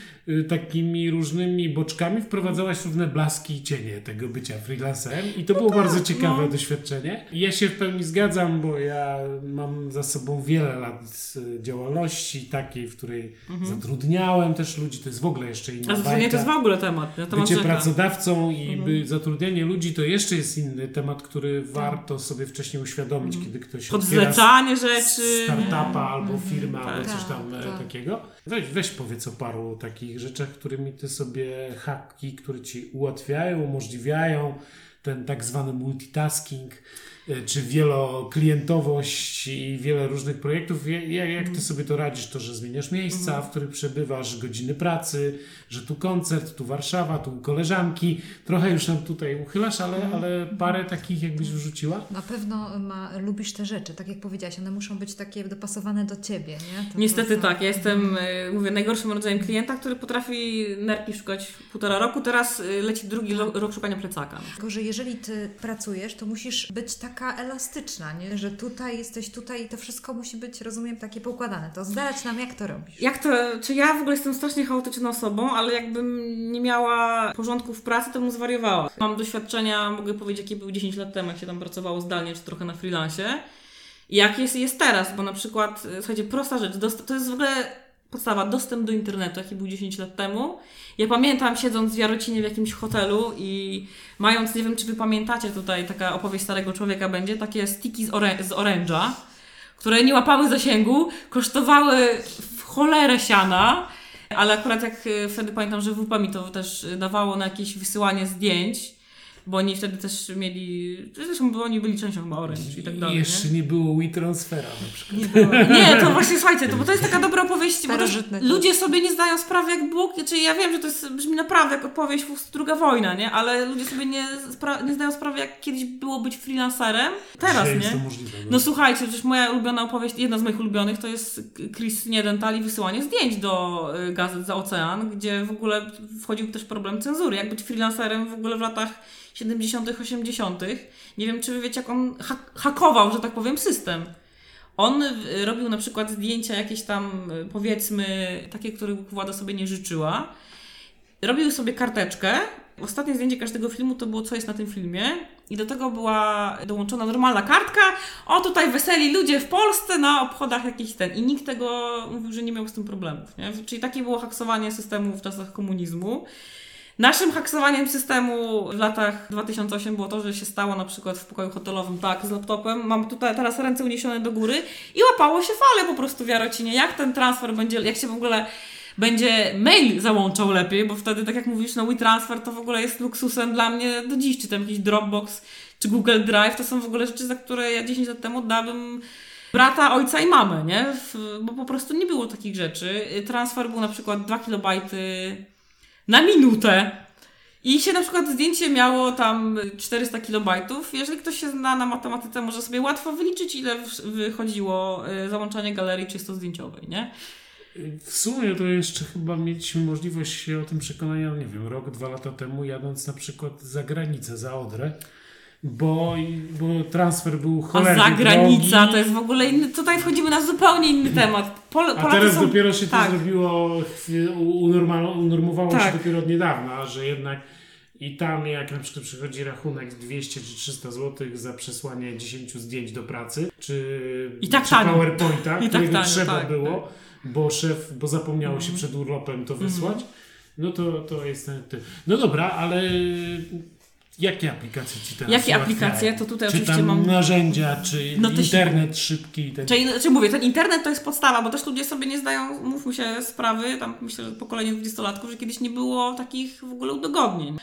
takimi różnymi boczkami wprowadzałaś różne blaski i cienie tego bycia freelancerem i to było bardzo ciekawe no. doświadczenie. I Ja się w pełni zgadzam, bo ja mam za sobą wiele lat y, działalności takiej, w której zatrudniałem też ludzi, to jest w ogóle jeszcze inna Mhm. A zatrudnienie to jest w ogóle temat. Nie? Temat Bycie rzeka. pracodawcą i Mhm. by zatrudnianie ludzi to jeszcze jest inny temat, który warto sobie wcześniej uświadomić, kiedy ktoś Podzlecanie rzeczy. startupa albo firmę, tak. albo coś tam Tak, e, tak. takiego. Weź, weź powiedz o paru takich rzeczach, którymi ty sobie haki, które ci ułatwiają, umożliwiają ten tak zwany multitasking, e, czy wieloklientowość i wiele różnych projektów. Ja- Jak, jak ty sobie to radzisz? To, że zmieniasz miejsca, w których przebywasz, godziny pracy, że tu koncert, tu Warszawa, tu koleżanki. Trochę już nam tutaj uchylasz, ale, ale parę takich jakbyś wrzuciła? Na pewno ma, lubisz te rzeczy, tak jak powiedziałaś, one muszą być takie dopasowane do ciebie, nie? To Niestety to, tak, ja jestem, y, mówię, najgorszym rodzajem klienta, który potrafi nerki szukać półtora roku, teraz y, leci drugi rok szukania plecaka. Tylko, że jeżeli ty pracujesz, to musisz być taka elastyczna, nie? Że tutaj jesteś tutaj i to wszystko musi być, rozumiem, takie poukładane. To zdradź nam, jak to robisz. Jak to, czy ja w ogóle jestem strasznie chaotyczną osobą, ale jakbym nie miała porządku w pracy, to bym zwariowała. Mam doświadczenia, mogę powiedzieć, jakie były 10 lat temu, jak się tam pracowało zdalnie, czy trochę na freelancie. Jak jest, jest teraz, bo na przykład, y, słuchajcie, prosta rzecz, to jest w ogóle podstawa, dostęp do internetu, jaki był 10 lat temu. Ja pamiętam, siedząc w Jarocinie w jakimś hotelu i mając, nie wiem, czy wy pamiętacie tutaj, taka opowieść starego człowieka będzie, takie stiki z, orę- z oręża, które nie łapały zasięgu, kosztowały w cholerę siana, ale akurat jak y, wtedy pamiętam, że WP mi to też dawało na jakieś wysyłanie zdjęć, bo oni wtedy też mieli, zresztą bo oni byli częścią chyba Orange i tak dalej. I jeszcze nie? nie było WeTransfera na przykład. Nie było. Nie, to [laughs] właśnie słuchajcie, to, bo to jest taka dobra opowieść, bo też ludzie sobie nie zdają sprawy, jak było, czyli ja wiem, że to jest, brzmi naprawdę jak opowieść druga wojna, nie? Ale ludzie sobie nie, spra- nie zdają sprawy, jak kiedyś było być freelancerem. Teraz, Dzisiaj nie? możliwe. No słuchajcie, przecież moja ulubiona opowieść, jedna z moich ulubionych, to jest Chris Niedental i wysyłanie zdjęć do y, gazet za ocean, gdzie w ogóle wchodził też problem cenzury. Jak być freelancerem w ogóle w latach 70., 80. Nie wiem, czy wy wiecie, jak on hak- hakował, że tak powiem, system. On y, robił na przykład zdjęcia jakieś tam, y, powiedzmy, takie, których Włada sobie nie życzyła. Robił sobie karteczkę. Ostatnie zdjęcie każdego filmu to było, co jest na tym filmie. I do tego była dołączona normalna kartka. O, tutaj weseli ludzie w Polsce na obchodach jakiś ten. I nikt tego mówił, że nie miał z tym problemów. Nie? Czyli takie było haksowanie systemu w czasach komunizmu. Naszym haksowaniem systemu w latach 2008 było to, że się stało na przykład w pokoju hotelowym tak z laptopem. Mam tutaj teraz ręce uniesione do góry i łapało się fale po prostu w Jarocinie. Jak ten transfer będzie, jak się w ogóle będzie mail załączał lepiej, bo wtedy, tak jak mówisz, no WeTransfer to w ogóle jest luksusem dla mnie do dziś, czy tam jakiś Dropbox, czy Google Drive, to są w ogóle rzeczy, za które ja 10 lat temu oddałabym brata, ojca i mamę, nie? Bo po prostu nie było takich rzeczy. Transfer był na przykład 2 kilobajty na minutę. I się na przykład zdjęcie miało tam 400 kilobajtów. Jeżeli ktoś się zna na matematyce, może sobie łatwo wyliczyć, ile wychodziło y, załączanie galerii czysto zdjęciowej, nie? W sumie to jeszcze chyba mieliśmy możliwość się o tym przekonania, nie wiem, rok, dwa lata temu, jadąc na przykład za granicę, za Odrę, bo, bo transfer był A cholernie zagranica drogi. to jest w ogóle inny. Tutaj wchodzimy na zupełnie inny temat. Pol, A teraz są, dopiero się tak. to zrobiło, unormowało Tak. się dopiero od niedawna, że jednak i tam jak na przykład przychodzi rachunek 200 czy 300 zł za przesłanie 10 zdjęć do pracy, czy, I tak czy. PowerPointa, [laughs] I tak którego tanio, trzeba tak, było, bo szef, bo zapomniało Mhm. się przed urlopem to wysłać, no to, to jest ten. No dobra, ale jakie aplikacje ci teraz Jakie aplikacje? To tutaj czy oczywiście tam mam- narzędzia, czy No to się- internet szybki i tak Czyli, znaczy mówię, ten internet to jest podstawa, bo też ludzie sobie nie zdają, mówmy się, sprawy, tam myślę, że pokolenie dwudziestolatków, że kiedyś nie było takich w ogóle udogodnień.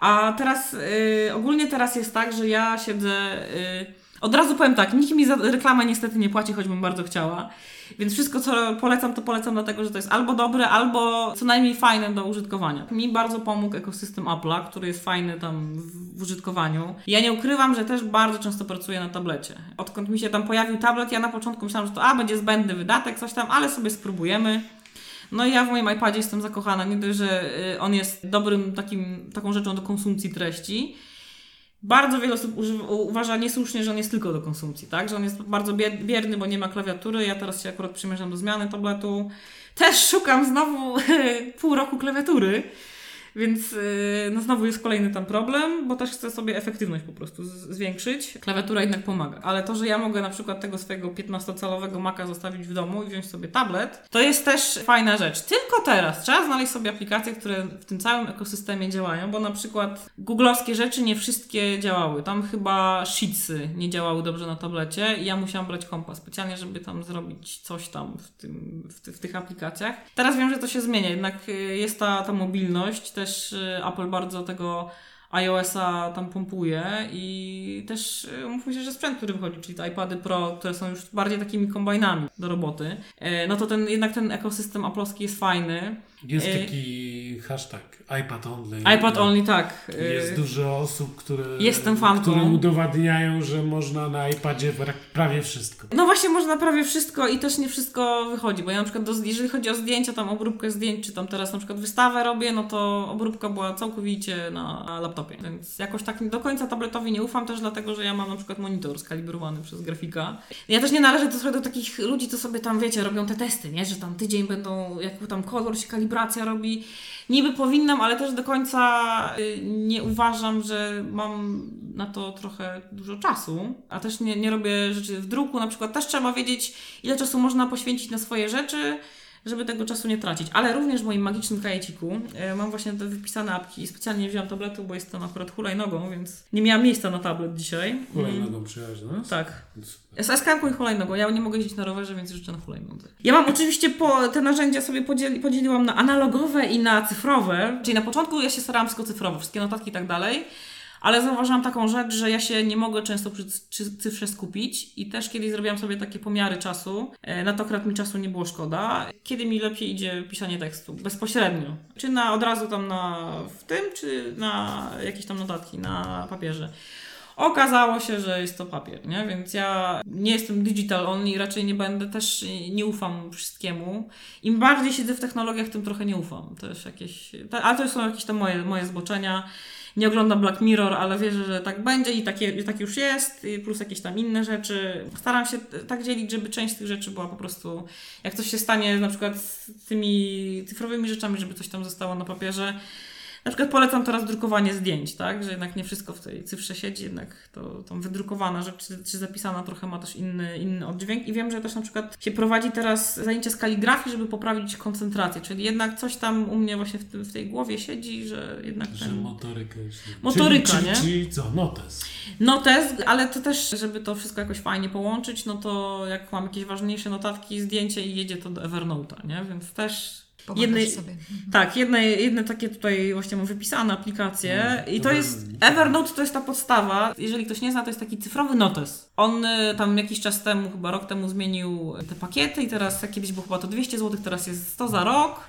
A teraz, y, ogólnie teraz jest tak, że ja siedzę, y, od razu powiem tak, nikt mi za reklamę niestety nie płaci, choćbym bardzo chciała. Więc wszystko, co polecam, to polecam dlatego, że to jest albo dobre, albo co najmniej fajne do użytkowania. Mi bardzo pomógł ekosystem Apple'a, który jest fajny tam w, użytkowaniu. Ja nie ukrywam, że też bardzo często pracuję na tablecie. Odkąd mi się tam pojawił tablet, ja na początku myślałam, że to a, będzie zbędny wydatek, coś tam, ale sobie spróbujemy. No i ja w moim iPadzie jestem zakochana. Nie dość, że y, on jest dobrym takim, taką rzeczą do konsumpcji treści. Bardzo wiele osób uważa niesłusznie, że on jest tylko do konsumpcji, tak? Że on jest bardzo bierny, bo nie ma klawiatury. Ja teraz się akurat przymierzam do zmiany tabletu. Też szukam znowu [laughs] pół roku klawiatury. Więc yy, no znowu jest kolejny tam problem, bo też chcę sobie efektywność po prostu zwiększyć. Klawiatura jednak pomaga. Ale to, że ja mogę na przykład tego swojego 15-calowego Maca zostawić w domu i wziąć sobie tablet, to jest też fajna rzecz. Tylko teraz trzeba znaleźć sobie aplikacje, które w tym całym ekosystemie działają, bo na przykład googlowskie rzeczy nie wszystkie działały. Tam chyba Sheetsy nie działały dobrze na tablecie i ja musiałam brać kompa specjalnie, żeby tam zrobić coś tam w, tym, w, ty, w tych aplikacjach. Teraz wiem, że to się zmienia, jednak y, jest ta, ta mobilność, też y, Apple bardzo tego iOS-a tam pompuje i też y, mówmy się, że sprzęt, który wychodzi, czyli te iPady Pro, które są już bardziej takimi kombajnami do roboty, y, no to ten, jednak ten ekosystem Apple'owski jest fajny. Jest Y- taki hashtag iPad only. iPad only tak. Jest dużo osób, które, Jestem fanką. które udowadniają, że można na iPadzie pra- prawie wszystko. No właśnie można prawie wszystko i też nie wszystko wychodzi, bo ja na przykład, do, jeżeli chodzi o zdjęcia, tam obróbkę zdjęć, czy tam teraz na przykład wystawę robię, no to obróbka była całkowicie na, laptopie, więc jakoś tak do końca tabletowi nie ufam też dlatego, że ja mam na przykład monitor skalibrowany przez grafika. Ja też nie należę do, do takich ludzi, co sobie tam, wiecie, robią te testy, nie? Że tam tydzień będą, jak tam kolor się kalibracja robi. Niby powinnam, ale też do końca y, nie uważam, że mam na to trochę dużo czasu, a też nie, nie robię rzeczy w druku. Na przykład też trzeba wiedzieć, ile czasu można poświęcić na swoje rzeczy, żeby tego czasu nie tracić. Ale również w moim magicznym kajeciku y, mam właśnie te wypisane apki i specjalnie nie wziąłam tabletu, bo jestem akurat hulajnogą, więc nie miałam miejsca na tablet dzisiaj. Hulajnogą przyjechać do nas? tak. Z eskarką i hulajnogą. Ja nie mogę jeździć na rowerze, więc życzę na hulajnodze. Ja mam oczywiście po, te narzędzia sobie podzieli, podzieliłam na analogowe i na cyfrowe. Czyli na początku ja się starałam wszystko cyfrowo, wszystkie notatki i tak dalej. Ale zauważyłam taką rzecz, że ja się nie mogę często przy cy- cyfrze skupić i też kiedyś zrobiłam sobie takie pomiary czasu. E, Na to akurat mi czasu nie było szkoda. Kiedy mi lepiej idzie pisanie tekstu? Bezpośrednio. Czy na od razu tam na w tym, czy na jakieś tam notatki na papierze. Okazało się, że jest to papier, nie? Więc ja nie jestem digital only, raczej nie będę, też nie ufam wszystkiemu. Im bardziej siedzę w technologiach, tym trochę nie ufam. Też jakieś, te- ale to są jakieś tam moje, moje zboczenia. Nie oglądam Black Mirror, ale wierzę, że tak będzie i takie, tak już jest, plus jakieś tam inne rzeczy. Staram się tak dzielić, żeby część z tych rzeczy była po prostu, jak coś się stanie na przykład z tymi cyfrowymi rzeczami, żeby coś tam zostało na papierze, na przykład polecam teraz drukowanie zdjęć, tak? Że jednak nie wszystko w tej cyfrze siedzi, jednak to tą wydrukowana rzecz, czy, czy zapisana trochę ma też inny, inny oddźwięk. I wiem, że też na przykład się prowadzi teraz zajęcia z kaligrafii, żeby poprawić koncentrację. Czyli jednak coś tam u mnie właśnie w, tym, w tej głowie siedzi, że jednak Że ten motoryka już... Motoryka, czyli, nie? Czyli, czyli co? Notes. notes, ale to też, żeby to wszystko jakoś fajnie połączyć, no to jak mam jakieś ważniejsze notatki, zdjęcie i jedzie to do Evernote'a, nie? Więc też Pomagasz jednej, sobie. tak, jedne, jedne takie tutaj właśnie mam wypisane aplikacje Mm, i to jest, Evernote to jest ta podstawa. Jeżeli ktoś nie zna, to jest taki cyfrowy notes. On y, tam jakiś czas temu, chyba rok temu zmienił te pakiety i teraz, jak kiedyś było chyba to 200 zł, teraz jest 100 za rok.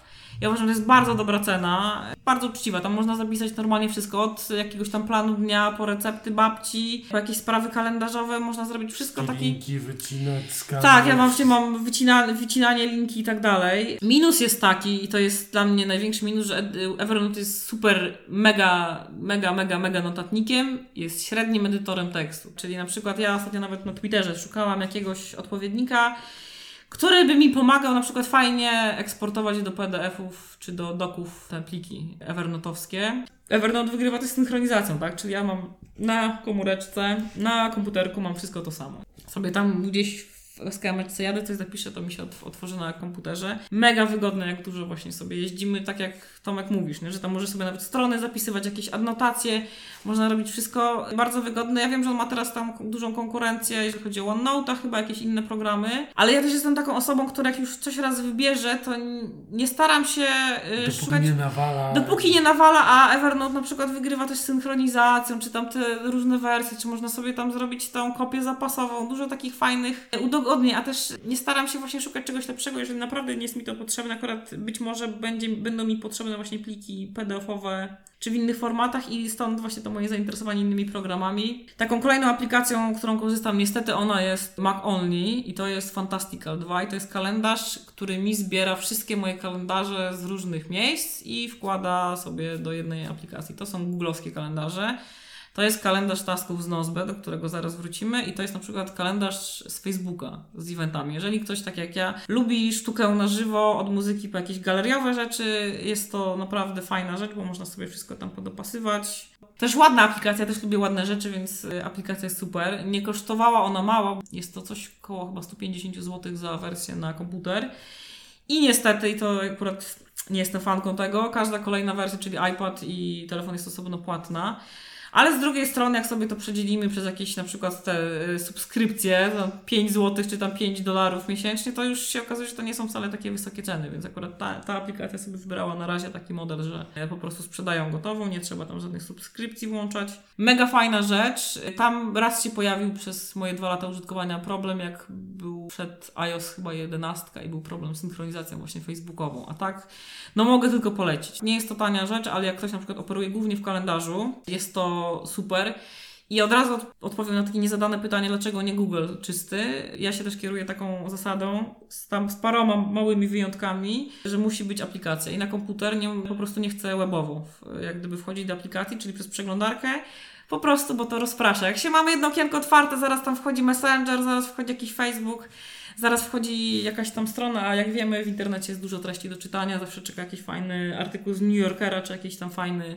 Ja uważam, że to jest bardzo dobra cena, bardzo uczciwa. Tam można zapisać normalnie wszystko, od jakiegoś tam planu dnia, po recepty babci, po jakieś sprawy kalendarzowe, można zrobić wszystko taki... Linki wycinać, skanować. Tak, ja mam, mam wycina, wycinanie linki i tak dalej. Minus jest taki, i to jest dla mnie największy minus, że Evernote jest super, mega, mega, mega, mega notatnikiem, jest średnim edytorem tekstu. Czyli na przykład ja ostatnio nawet na Twitterze szukałam jakiegoś odpowiednika, który by mi pomagał na przykład fajnie eksportować do PDF-ów czy do doków te pliki evernotowskie. Evernote wygrywa też synchronizacją, tak? Czyli ja mam na komóreczce, na komputerku mam wszystko to samo. Sobie tam gdzieś w kamerce jadę, coś zapiszę, to mi się otworzy na komputerze. Mega wygodne, jak dużo właśnie sobie jeździmy, tak jak Tomek mówisz, nie? że tam możesz sobie nawet strony zapisywać, jakieś adnotacje, można robić wszystko. Bardzo wygodne. Ja wiem, że on ma teraz tam dużą konkurencję, jeżeli chodzi o OneNote, chyba jakieś inne programy, ale ja też jestem taką osobą, która jak już coś raz wybierze, to nie staram się yy, Dopóki szukać... nie nawala. Dopóki nie nawala, a Evernote na przykład wygrywa też synchronizacją, czy tam te różne wersje, czy można sobie tam zrobić tą kopię zapasową, dużo takich fajnych udogodnień, a też nie staram się właśnie szukać czegoś lepszego, jeżeli naprawdę nie jest mi to potrzebne, akurat być może będzie, będą mi potrzebne właśnie pliki PDF-owe czy w innych formatach i stąd właśnie to moje zainteresowanie innymi programami. Taką kolejną aplikacją, którą korzystam, niestety ona jest Mac Only i to jest Fantastical 2 i to jest kalendarz, który mi zbiera wszystkie moje kalendarze z różnych miejsc i wkłada sobie do jednej aplikacji. To są googlowskie kalendarze. To jest kalendarz tasków z Nozbe, do którego zaraz wrócimy i to jest na przykład kalendarz z Facebooka z eventami. Jeżeli ktoś tak jak ja lubi sztukę na żywo, od muzyki po jakieś galeriowe rzeczy, jest to naprawdę fajna rzecz, bo można sobie wszystko tam podopasywać. Też ładna aplikacja, też lubię ładne rzeczy, więc y, aplikacja jest super. Nie kosztowała ona mało, jest to coś około chyba 150 zł za wersję na komputer. I niestety, i to akurat nie jestem fanką tego, każda kolejna wersja, czyli iPad i telefon jest osobno płatna. Ale z drugiej strony, jak sobie to przedzielimy przez jakieś na przykład te y, subskrypcje, no 5 zł czy tam 5 dolarów miesięcznie, to już się okazuje, że to nie są wcale takie wysokie ceny, więc akurat ta, ta aplikacja sobie wybrała na razie taki model, że po prostu sprzedają gotową, nie trzeba tam żadnych subskrypcji włączać. Mega fajna rzecz. Tam raz się pojawił przez moje dwa lata użytkowania problem, jak był przed iOS chyba 11 i był problem z synchronizacją właśnie facebookową, a tak no mogę tylko polecić. Nie jest to tania rzecz, ale jak ktoś na przykład operuje głównie w kalendarzu, jest to super. I od razu odpowiem na takie niezadane pytanie, dlaczego nie Google czysty. Ja się też kieruję taką zasadą, z, tam z paroma małymi wyjątkami, że musi być aplikacja. I na komputer nie, po prostu nie chcę webowo, jak gdyby wchodzić do aplikacji, czyli przez przeglądarkę. Po prostu, bo to rozprasza. Jak się mamy jedno okienko otwarte, zaraz tam wchodzi Messenger, zaraz wchodzi jakiś Facebook, zaraz wchodzi jakaś tam strona, a jak wiemy, w internecie jest dużo treści do czytania, zawsze czeka jakiś fajny artykuł z New Yorkera, czy jakiś tam fajny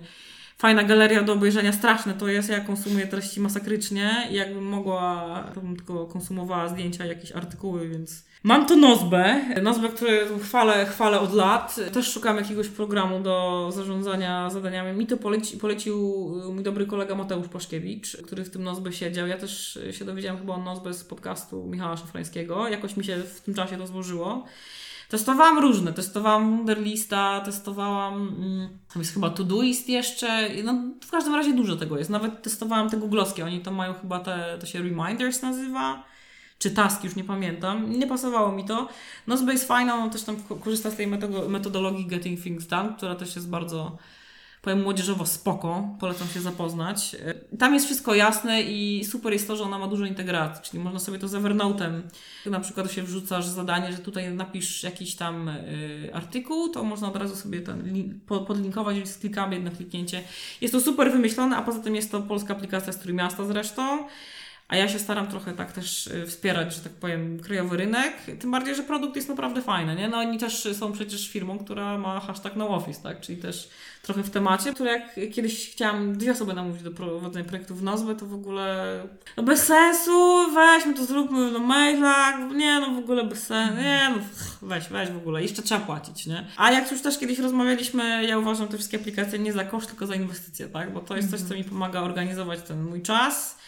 fajna galeria do obejrzenia, straszne to jest, ja konsumuję treści masakrycznie. I jakbym mogła, to bym tylko konsumowała zdjęcia, jakieś artykuły, więc mam to Nozbę, Nozbę, który chwalę, chwalę od lat, też szukam jakiegoś programu do zarządzania zadaniami, mi to poleci, polecił mój dobry kolega Mateusz Paszkiewicz, który w tym Nozbę siedział, ja też się dowiedziałam chyba o Nozbę z podcastu Michała Szafrańskiego, jakoś mi się w tym czasie to złożyło. Testowałam różne, testowałam Wunderlista, testowałam, mm, tam jest chyba Todoist jeszcze, no w każdym razie dużo tego jest. Nawet testowałam te googlowskie, oni tam mają chyba te, to się Reminders nazywa, czy Task, już nie pamiętam. Nie pasowało mi to. Jest fajna, on też tam korzysta z tej metodologii Getting Things Done, która też jest bardzo powiem młodzieżowo spoko, polecam się zapoznać. Tam jest wszystko jasne i super jest to, że ona ma dużo integracji, czyli można sobie to z Evernote'em, na przykład się wrzucasz zadanie, że tutaj napisz jakiś tam y, artykuł, to można od razu sobie ten podlinkować z klikami, jedno kliknięcie. Jest to super wymyślone, a poza tym jest to polska aplikacja z Trójmiasta zresztą. A ja się staram trochę tak też y, wspierać, że tak powiem, krajowy rynek. Tym bardziej, że produkt jest naprawdę fajny, nie? No oni też są przecież firmą, która ma hashtag NoOffice, tak? Czyli też trochę w temacie, które jak kiedyś chciałam dwie osoby namówić do prowadzenia projektu w nazwę, to w ogóle no bez sensu, weźmy to zróbmy na mailach, nie no w ogóle bez sensu, nie no weź, weź w ogóle, jeszcze trzeba płacić, nie? A jak już też kiedyś rozmawialiśmy, ja uważam te wszystkie aplikacje nie za koszt, tylko za inwestycje, tak? Bo to jest coś, co mi pomaga organizować ten mój czas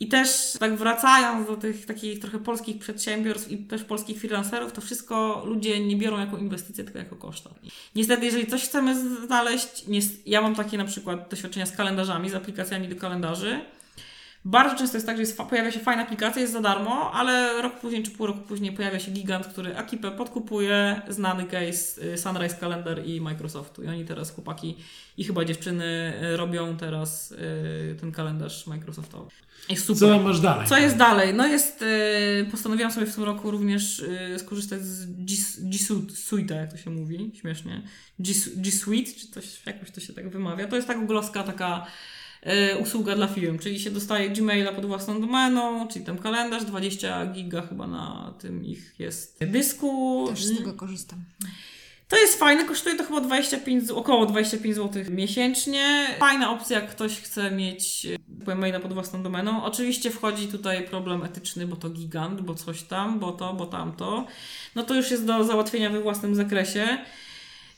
i też tak wracając do tych takich trochę polskich przedsiębiorstw i też polskich freelancerów, to wszystko ludzie nie biorą jako inwestycję, tylko jako koszta. Niestety, jeżeli coś chcemy znaleźć, ja mam takie na przykład doświadczenia z kalendarzami, z aplikacjami do kalendarzy, Bardzo często jest tak, że jest, pojawia się fajna aplikacja, jest za darmo, ale rok później czy pół roku później pojawia się gigant, który ekipę podkupuje, znany case y, Sunrise Calendar i Microsoftu. I oni teraz, chłopaki i chyba dziewczyny, y, robią teraz y, ten kalendarz Microsoftowy. Jest super. Co masz dalej? Co jest dalej? No jest, postanowiłam sobie w tym roku również skorzystać z G, G Suite, jak to się mówi, śmiesznie. G, G Suite, czy coś, jakoś to się tak wymawia. To jest tak googlowska taka usługa dla firm, czyli się dostaje Gmaila pod własną domeną, czyli tam kalendarz, 20 giga chyba na tym ich jest dysku. Też z tego korzystam. To jest fajne, kosztuje to chyba 25, z- około 25 zł miesięcznie. Fajna opcja, jak ktoś chce mieć e, maila pod własną domeną. Oczywiście wchodzi tutaj problem etyczny, bo to gigant, bo coś tam, bo to, bo tamto. No to już jest do załatwienia we własnym zakresie.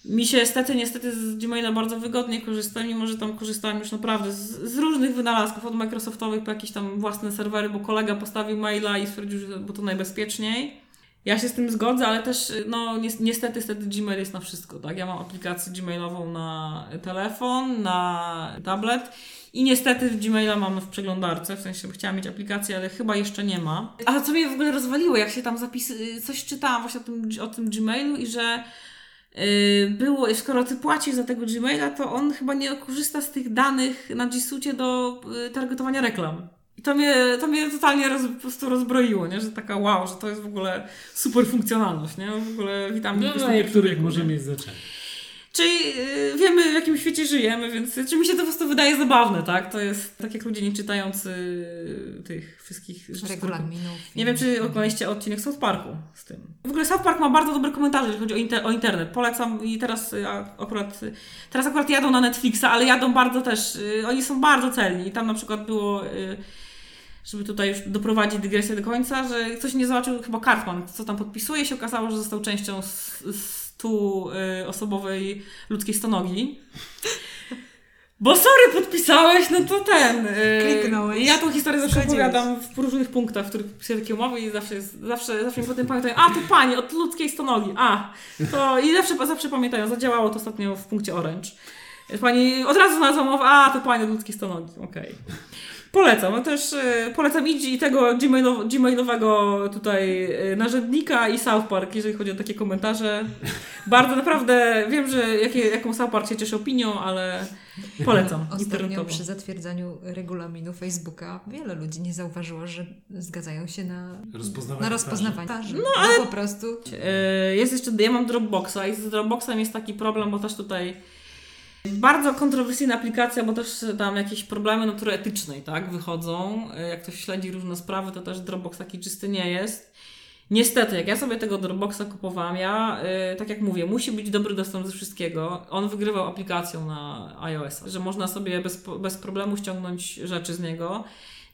Mi się niestety, niestety z Gmaila bardzo wygodnie korzysta, mimo że tam korzystałam już naprawdę z, z różnych wynalazków, od Microsoftowych po jakieś tam własne serwery, bo kolega postawił maila i stwierdził, że bo to najbezpieczniej. Ja się z tym zgodzę, ale też no ni- niestety, niestety Gmail jest na wszystko, tak? Ja mam aplikację Gmailową na telefon, na tablet i niestety Gmaila mam w przeglądarce, w sensie chciałam mieć aplikację, ale chyba jeszcze nie ma. Ale co mnie w ogóle rozwaliło, jak się tam zapisy, coś czytałam właśnie o tym, o tym Gmailu i że było, skoro ty płacisz za tego Gmaila, to on chyba nie korzysta z tych danych na G do y, targetowania reklam. I to mnie, to mnie totalnie roz, po prostu rozbroiło, nie? że taka wow, że to jest w ogóle super funkcjonalność, nie? W ogóle witam No, na niektórych może mieć znaczenie. Czyli y, wiemy, w jakim świecie żyjemy, więc czy mi się to po prostu wydaje zabawne, tak? To jest tak jak ludzie nie czytający tych wszystkich rzeczy. Regulaminów. Nie wiem, czy oglądaliście odcinek South Parku z tym. W ogóle South Park ma bardzo dobre komentarze, jeżeli chodzi o, inter o internet. Polecam i teraz y, akurat, y, teraz akurat jadą na Netflixa, ale jadą bardzo też, oni są bardzo celni. I tam na przykład było żeby tutaj już doprowadzić dygresję do końca, że ktoś nie zobaczył chyba Cartman, co tam podpisuje, się okazało, że został częścią z, z 100-osobowej y, ludzkiej stonogi. Bo sorry, podpisałeś, no to ten. Y, Kliknąłeś. Ja tą historię zawsze opowiadam w różnych punktach, w których się takie umowy i zawsze, zawsze, zawsze mi potem pamiętają, a to pani od ludzkiej stonogi, a. To, I zawsze, zawsze pamiętają, zadziałało to ostatnio w punkcie Orange. Pani od razu znalazła mowę, a to pani od ludzkiej stonogi, okej. Okay. Polecam, no też e, polecam i i tego gmailow- gmailowego tutaj e, narzędnika i South Park, jeżeli chodzi o takie komentarze. Bardzo naprawdę wiem, że jakie, jaką South Park się cieszy opinią, ale polecam Ostatnio przy zatwierdzaniu regulaminu Facebooka wiele ludzi nie zauważyło, że zgadzają się na, Rozpoznawanie na rozpoznawanie twarzy. No ale- po prostu E, Jest jeszcze, ja mam Dropboxa i z Dropboxem jest taki problem, bo też tutaj bardzo kontrowersyjna aplikacja, bo też tam jakieś problemy natury etycznej, tak, wychodzą. E, Jak ktoś śledzi różne sprawy, to też Dropbox taki czysty nie jest. Niestety, jak ja sobie tego Dropboxa kupowałam, ja, y, tak jak mówię, musi być dobry dostęp ze wszystkiego. On wygrywał aplikacją na iOS, że można sobie bez, bez problemu ściągnąć rzeczy z niego.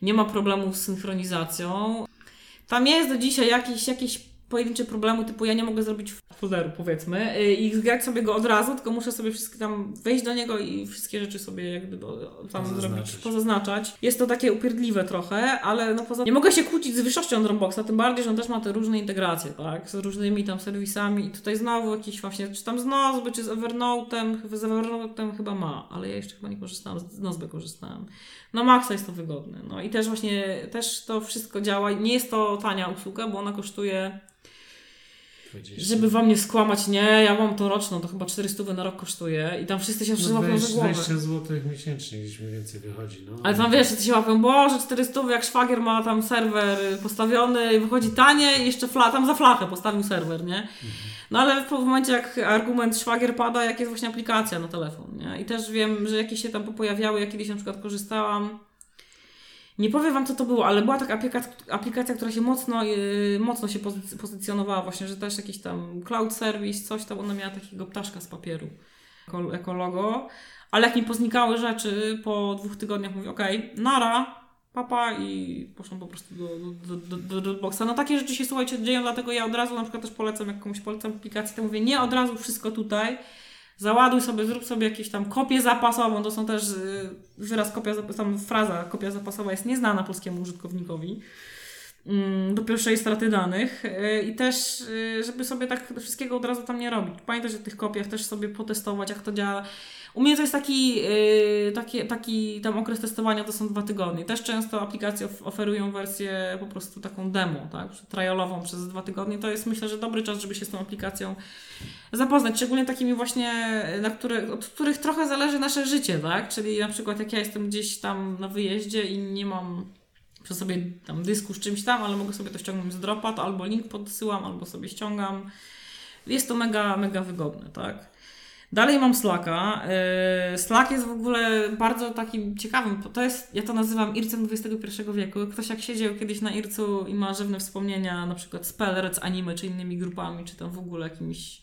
Nie ma problemu z synchronizacją. Tam jest do dzisiaj jakiś, jakieś pojedyncze problemy, typu ja nie mogę zrobić folderu, powiedzmy, y, i zgrać sobie go od razu, tylko muszę sobie wszystkie tam wejść do niego i wszystkie rzeczy sobie jak gdyby tam zrobić, pozaznaczać. Jest to takie upierdliwe trochę, ale no poza Nie mogę się kłócić z wyższością Dropboxa, tym bardziej, że on też ma te różne integracje, tak, z różnymi tam serwisami i tutaj znowu jakiś właśnie, czy tam z Nozby, czy z Evernote'em, z Evernote'em chyba ma, ale ja jeszcze chyba nie korzystałam, z Nozby korzystałam. Na maksa jest to wygodne, no. I też właśnie, też to wszystko działa, nie jest to tania usługa, bo ona kosztuje 20. żeby wam nie skłamać, nie, ja mam to roczną, to chyba 400 na rok kosztuje i tam wszyscy się No przyłapią za 20, głowę. 20 zł miesięcznie gdzieś mniej więcej wychodzi. No. Ale tam wiesz, wszyscy się łapią, boże, 400, jak szwagier ma tam serwer postawiony i wychodzi tanie i jeszcze fla, tam za flachę postawił serwer, nie? No ale w momencie jak argument szwagier pada, jak jest właśnie aplikacja na telefon, nie? I też wiem, że jakieś się tam pojawiały, ja kiedyś na przykład korzystałam, nie powiem wam co to było, ale była taka aplikacja, aplikacja która się mocno, yy, mocno się pozyc- pozycjonowała właśnie, że też jakiś tam cloud service, coś tam, ona miała takiego ptaszka z papieru jako, jako logo. Ale jak mi poznikały rzeczy po dwóch tygodniach, mówię, okej, nara, papa i poszłam po prostu do, do, do, do, Dropboxa. No takie rzeczy się, słuchajcie, dzieją, dlatego ja od razu na przykład też polecam, jak polecam aplikację, to mówię, nie od razu wszystko tutaj, załaduj sobie, zrób sobie jakieś tam kopię zapasową, to są też y, wyraz kopia, tam fraza kopia zapasowa jest nieznana polskiemu użytkownikowi. mm, do pierwszej straty danych y, i też, y, żeby sobie tak wszystkiego od razu tam nie robić. Pamiętać o tych kopiach, też sobie potestować, jak to działa. U mnie to jest taki, y, taki, taki tam okres testowania, to są dwa tygodnie. Też często aplikacje of- oferują wersję po prostu taką demo, tak, trialową przez dwa tygodnie. To jest myślę, że dobry czas, żeby się z tą aplikacją zapoznać, szczególnie takimi właśnie, na które, od których trochę zależy nasze życie, tak? Czyli na przykład jak ja jestem gdzieś tam na wyjeździe i nie mam przy sobie tam dysku z czymś tam, ale mogę sobie to ściągnąć z dropa, to albo link podsyłam, albo sobie ściągam. Jest to mega, mega wygodne, tak? Dalej mam Slacka. Yy, Slack jest w ogóle bardzo takim ciekawym. To jest, ja to nazywam ircem XXI wieku. Ktoś jak siedział kiedyś na ircu i ma rzewne wspomnienia na przykład z anime, czy innymi grupami, czy tam w ogóle jakimiś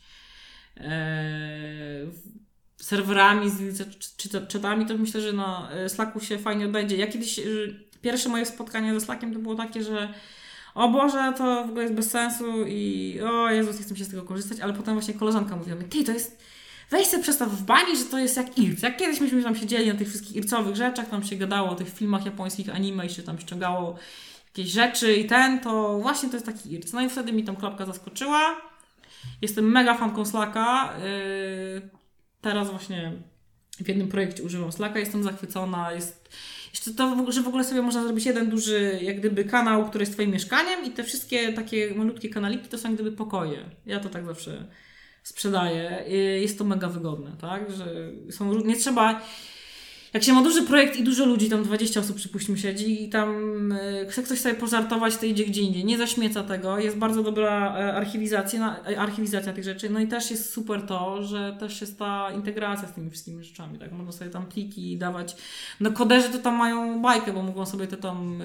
e, serwerami, z, czy, czy czatami, to myślę, że na e, Slacku się fajnie odbędzie. Ja kiedyś, e, pierwsze moje spotkanie ze Slackiem to było takie, że o Boże, to w ogóle jest bez sensu i o Jezus, nie chcę się z tego korzystać, ale potem właśnie koleżanka mówiła mi, ty, to jest, weź sobie przestaw w bani, że to jest jak IRC. Jak kiedyś myśmy tam siedzieli na tych wszystkich ircowych rzeczach, tam się gadało o tych filmach japońskich, anime i się tam ściągało jakieś rzeczy i ten, to właśnie to jest taki IRC. No i wtedy mi tam klapka zaskoczyła. Jestem mega fanką Slacka. Yy, teraz właśnie w jednym projekcie używam Slacka, jestem zachwycona. Jest jeszcze to, że w ogóle sobie można zrobić jeden duży, jak gdyby kanał, który jest Twoim mieszkaniem i te wszystkie takie malutkie kanaliki to są jak gdyby pokoje. Ja to tak zawsze sprzedaję. I Jest to mega wygodne, tak? Że są, nie trzeba jak się ma duży projekt i dużo ludzi, tam 20 osób przypuśćmy siedzi i tam y, chce ktoś sobie pożartować, to idzie gdzie indziej. Nie zaśmieca tego. Jest bardzo dobra e, archiwizacja, e, archiwizacja tych rzeczy. No i też jest super to, że też jest ta integracja z tymi wszystkimi rzeczami. Tak? Można sobie tam pliki dawać. No koderzy to tam mają bajkę, bo mogą sobie te tam,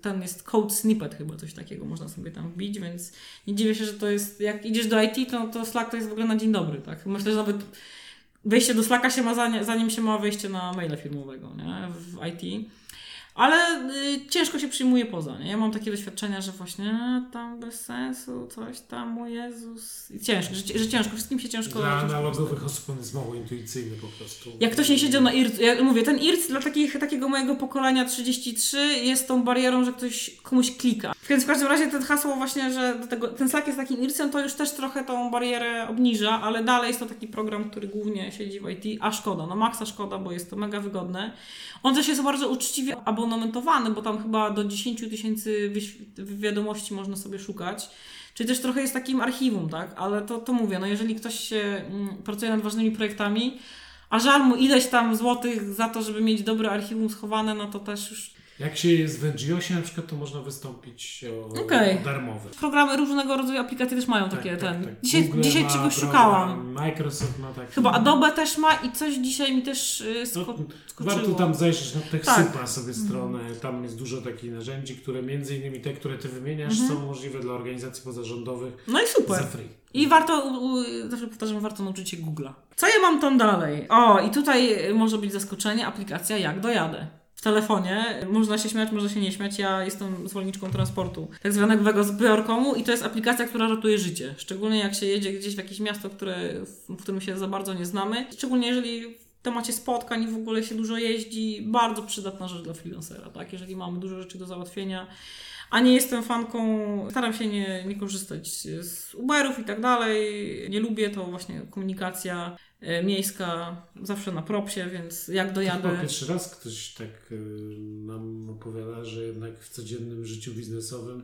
ten jest code snippet chyba, coś takiego można sobie tam wbić, więc nie dziwię się, że to jest, jak idziesz do IT, to, to Slack to jest w ogóle na dzień dobry. Tak? Myślę, że nawet wejście do Slacka się ma zanim, zanim się ma wejście na maila firmowego, nie? W IT. Ale y, ciężko się przyjmuje poza, nie? Ja mam takie doświadczenia, że właśnie e, tam bez sensu, coś tam, o Jezus. I Ciężko, że, że ciężko, wszystkim się ciężko... Dla analogowych osób on jest mało intuicyjny po prostu. jak ktoś nie siedział na IRC, ja mówię, ten IRC dla takich, takiego mojego pokolenia 33 jest tą barierą, że ktoś komuś klika. Więc w każdym razie ten hasło właśnie, że tego, ten Slack jest takim IRC-em, to już też trochę tą barierę obniża, ale dalej jest to taki program, który głównie siedzi w IT, a szkoda, no maksa szkoda, bo jest to mega wygodne. On też jest bardzo uczciwie abonamentowany, bo tam chyba do 10 tysięcy wiadomości można sobie szukać. Czyli też trochę jest takim archiwum, tak? Ale to, to mówię, no jeżeli ktoś się mm, pracuje nad ważnymi projektami, a żal mu ileś tam złotych za to, żeby mieć dobre archiwum schowane, no to też już Jak się jest w NGOsie na przykład, to można wystąpić o, Okej. o darmowy. programy różnego rodzaju aplikacje też mają takie Tak, ten. tak, tak. Dzisiaj, Google dzisiaj ma czegoś program, szukałam. Microsoft ma taki. Chyba Adobe też ma i coś dzisiaj mi też yy, No, sko- warto tam zajrzeć na Tak. TechSoupa sobie stronę. Tam jest dużo takich narzędzi, które między innymi te, które ty wymieniasz, są możliwe dla organizacji pozarządowych No i za super. free. I warto, zawsze powtarzam, warto nauczyć się Google'a. Co ja mam tam dalej? O, i tutaj może być zaskoczenie, aplikacja Jak dojadę. W telefonie można się śmiać, można się nie śmiać. Ja jestem zwolenniczką transportu, tak zwanego z Beorkomu i to jest aplikacja, która ratuje życie. Szczególnie jak się jedzie gdzieś w jakieś miasto, które, w którym się za bardzo nie znamy. Szczególnie jeżeli temacie spotkań w ogóle się dużo jeździ, bardzo przydatna rzecz dla freelancera, tak? Jeżeli mamy dużo rzeczy do załatwienia, a nie jestem fanką, staram się nie, nie korzystać z Uberów i tak dalej. Nie lubię to właśnie komunikacja e, miejska, zawsze na propsie, więc jak Chyba dojadę. pierwszy raz ktoś tak y, nam opowiada, że jednak w codziennym życiu biznesowym,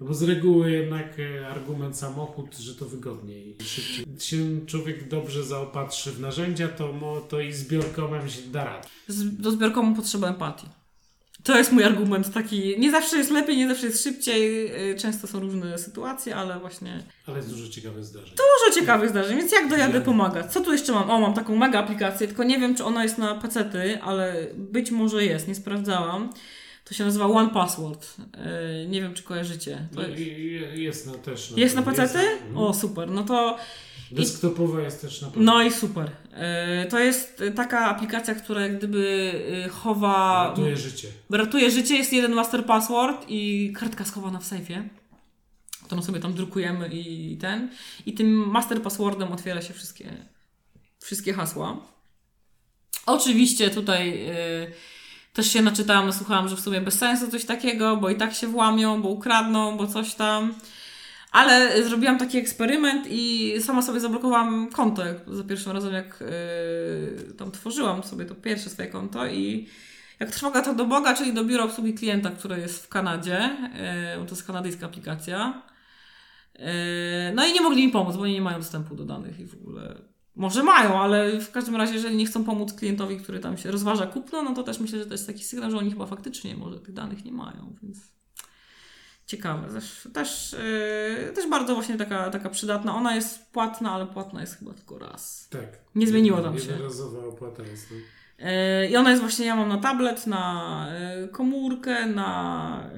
no bo z reguły jednak y, argument samochód, że to wygodniej i szybciej. Się człowiek dobrze zaopatrzy w narzędzia, to, mo, to i zbiorkomem się da radę. Do zbiorkomu potrzeba empatii. To jest mój argument taki. Nie zawsze jest lepiej, nie zawsze jest szybciej. e, Często są różne sytuacje, ale właśnie Ale jest dużo ciekawych zdarzeń. dużo ciekawych zdarzeń, więc jak dojadę Jadę. pomaga. Co tu jeszcze mam? O, mam taką mega aplikację, tylko nie wiem, czy ona jest na pecety, ale być może jest, nie sprawdzałam. To się nazywa One Password. E, nie wiem, czy kojarzycie. To No, i, i- jest na też. Na jest na jest- pecety? mhm. O, super. No to Desktopowa jest też na pewno. no i super. E, To jest taka aplikacja, która jak gdyby e, chowa... Ratuje życie. Ratuje życie, jest jeden master password i kartka schowana w sejfie, którą sobie tam drukujemy i ten. I tym master passwordem otwiera się wszystkie, wszystkie hasła. Oczywiście tutaj y, Też się naczytałam, nasłuchałam, że w sumie bez sensu coś takiego, bo i tak się włamią, bo ukradną, bo coś tam. Ale zrobiłam taki eksperyment i sama sobie zablokowałam konto za pierwszym razem, jak yy, tam tworzyłam sobie to pierwsze swoje konto i jak trwoga to do Boga, czyli do biura obsługi klienta, które jest w Kanadzie, yy, to jest kanadyjska aplikacja. Yy, no i nie mogli mi pomóc, bo oni nie mają dostępu do danych i w ogóle. Może mają, ale w każdym razie, jeżeli nie chcą pomóc klientowi, który tam się rozważa kupno, no to też myślę, że to jest taki sygnał, że oni chyba faktycznie może tych danych nie mają, więc ciekawe. Też, też, yy, też bardzo właśnie taka, taka przydatna. Ona jest płatna, ale płatna jest chyba tylko raz. Tak. Nie zmieniło tam się. Jednorazowa opłata jest. No. Yy, I ona jest właśnie, ja mam na tablet, na yy, komórkę, na,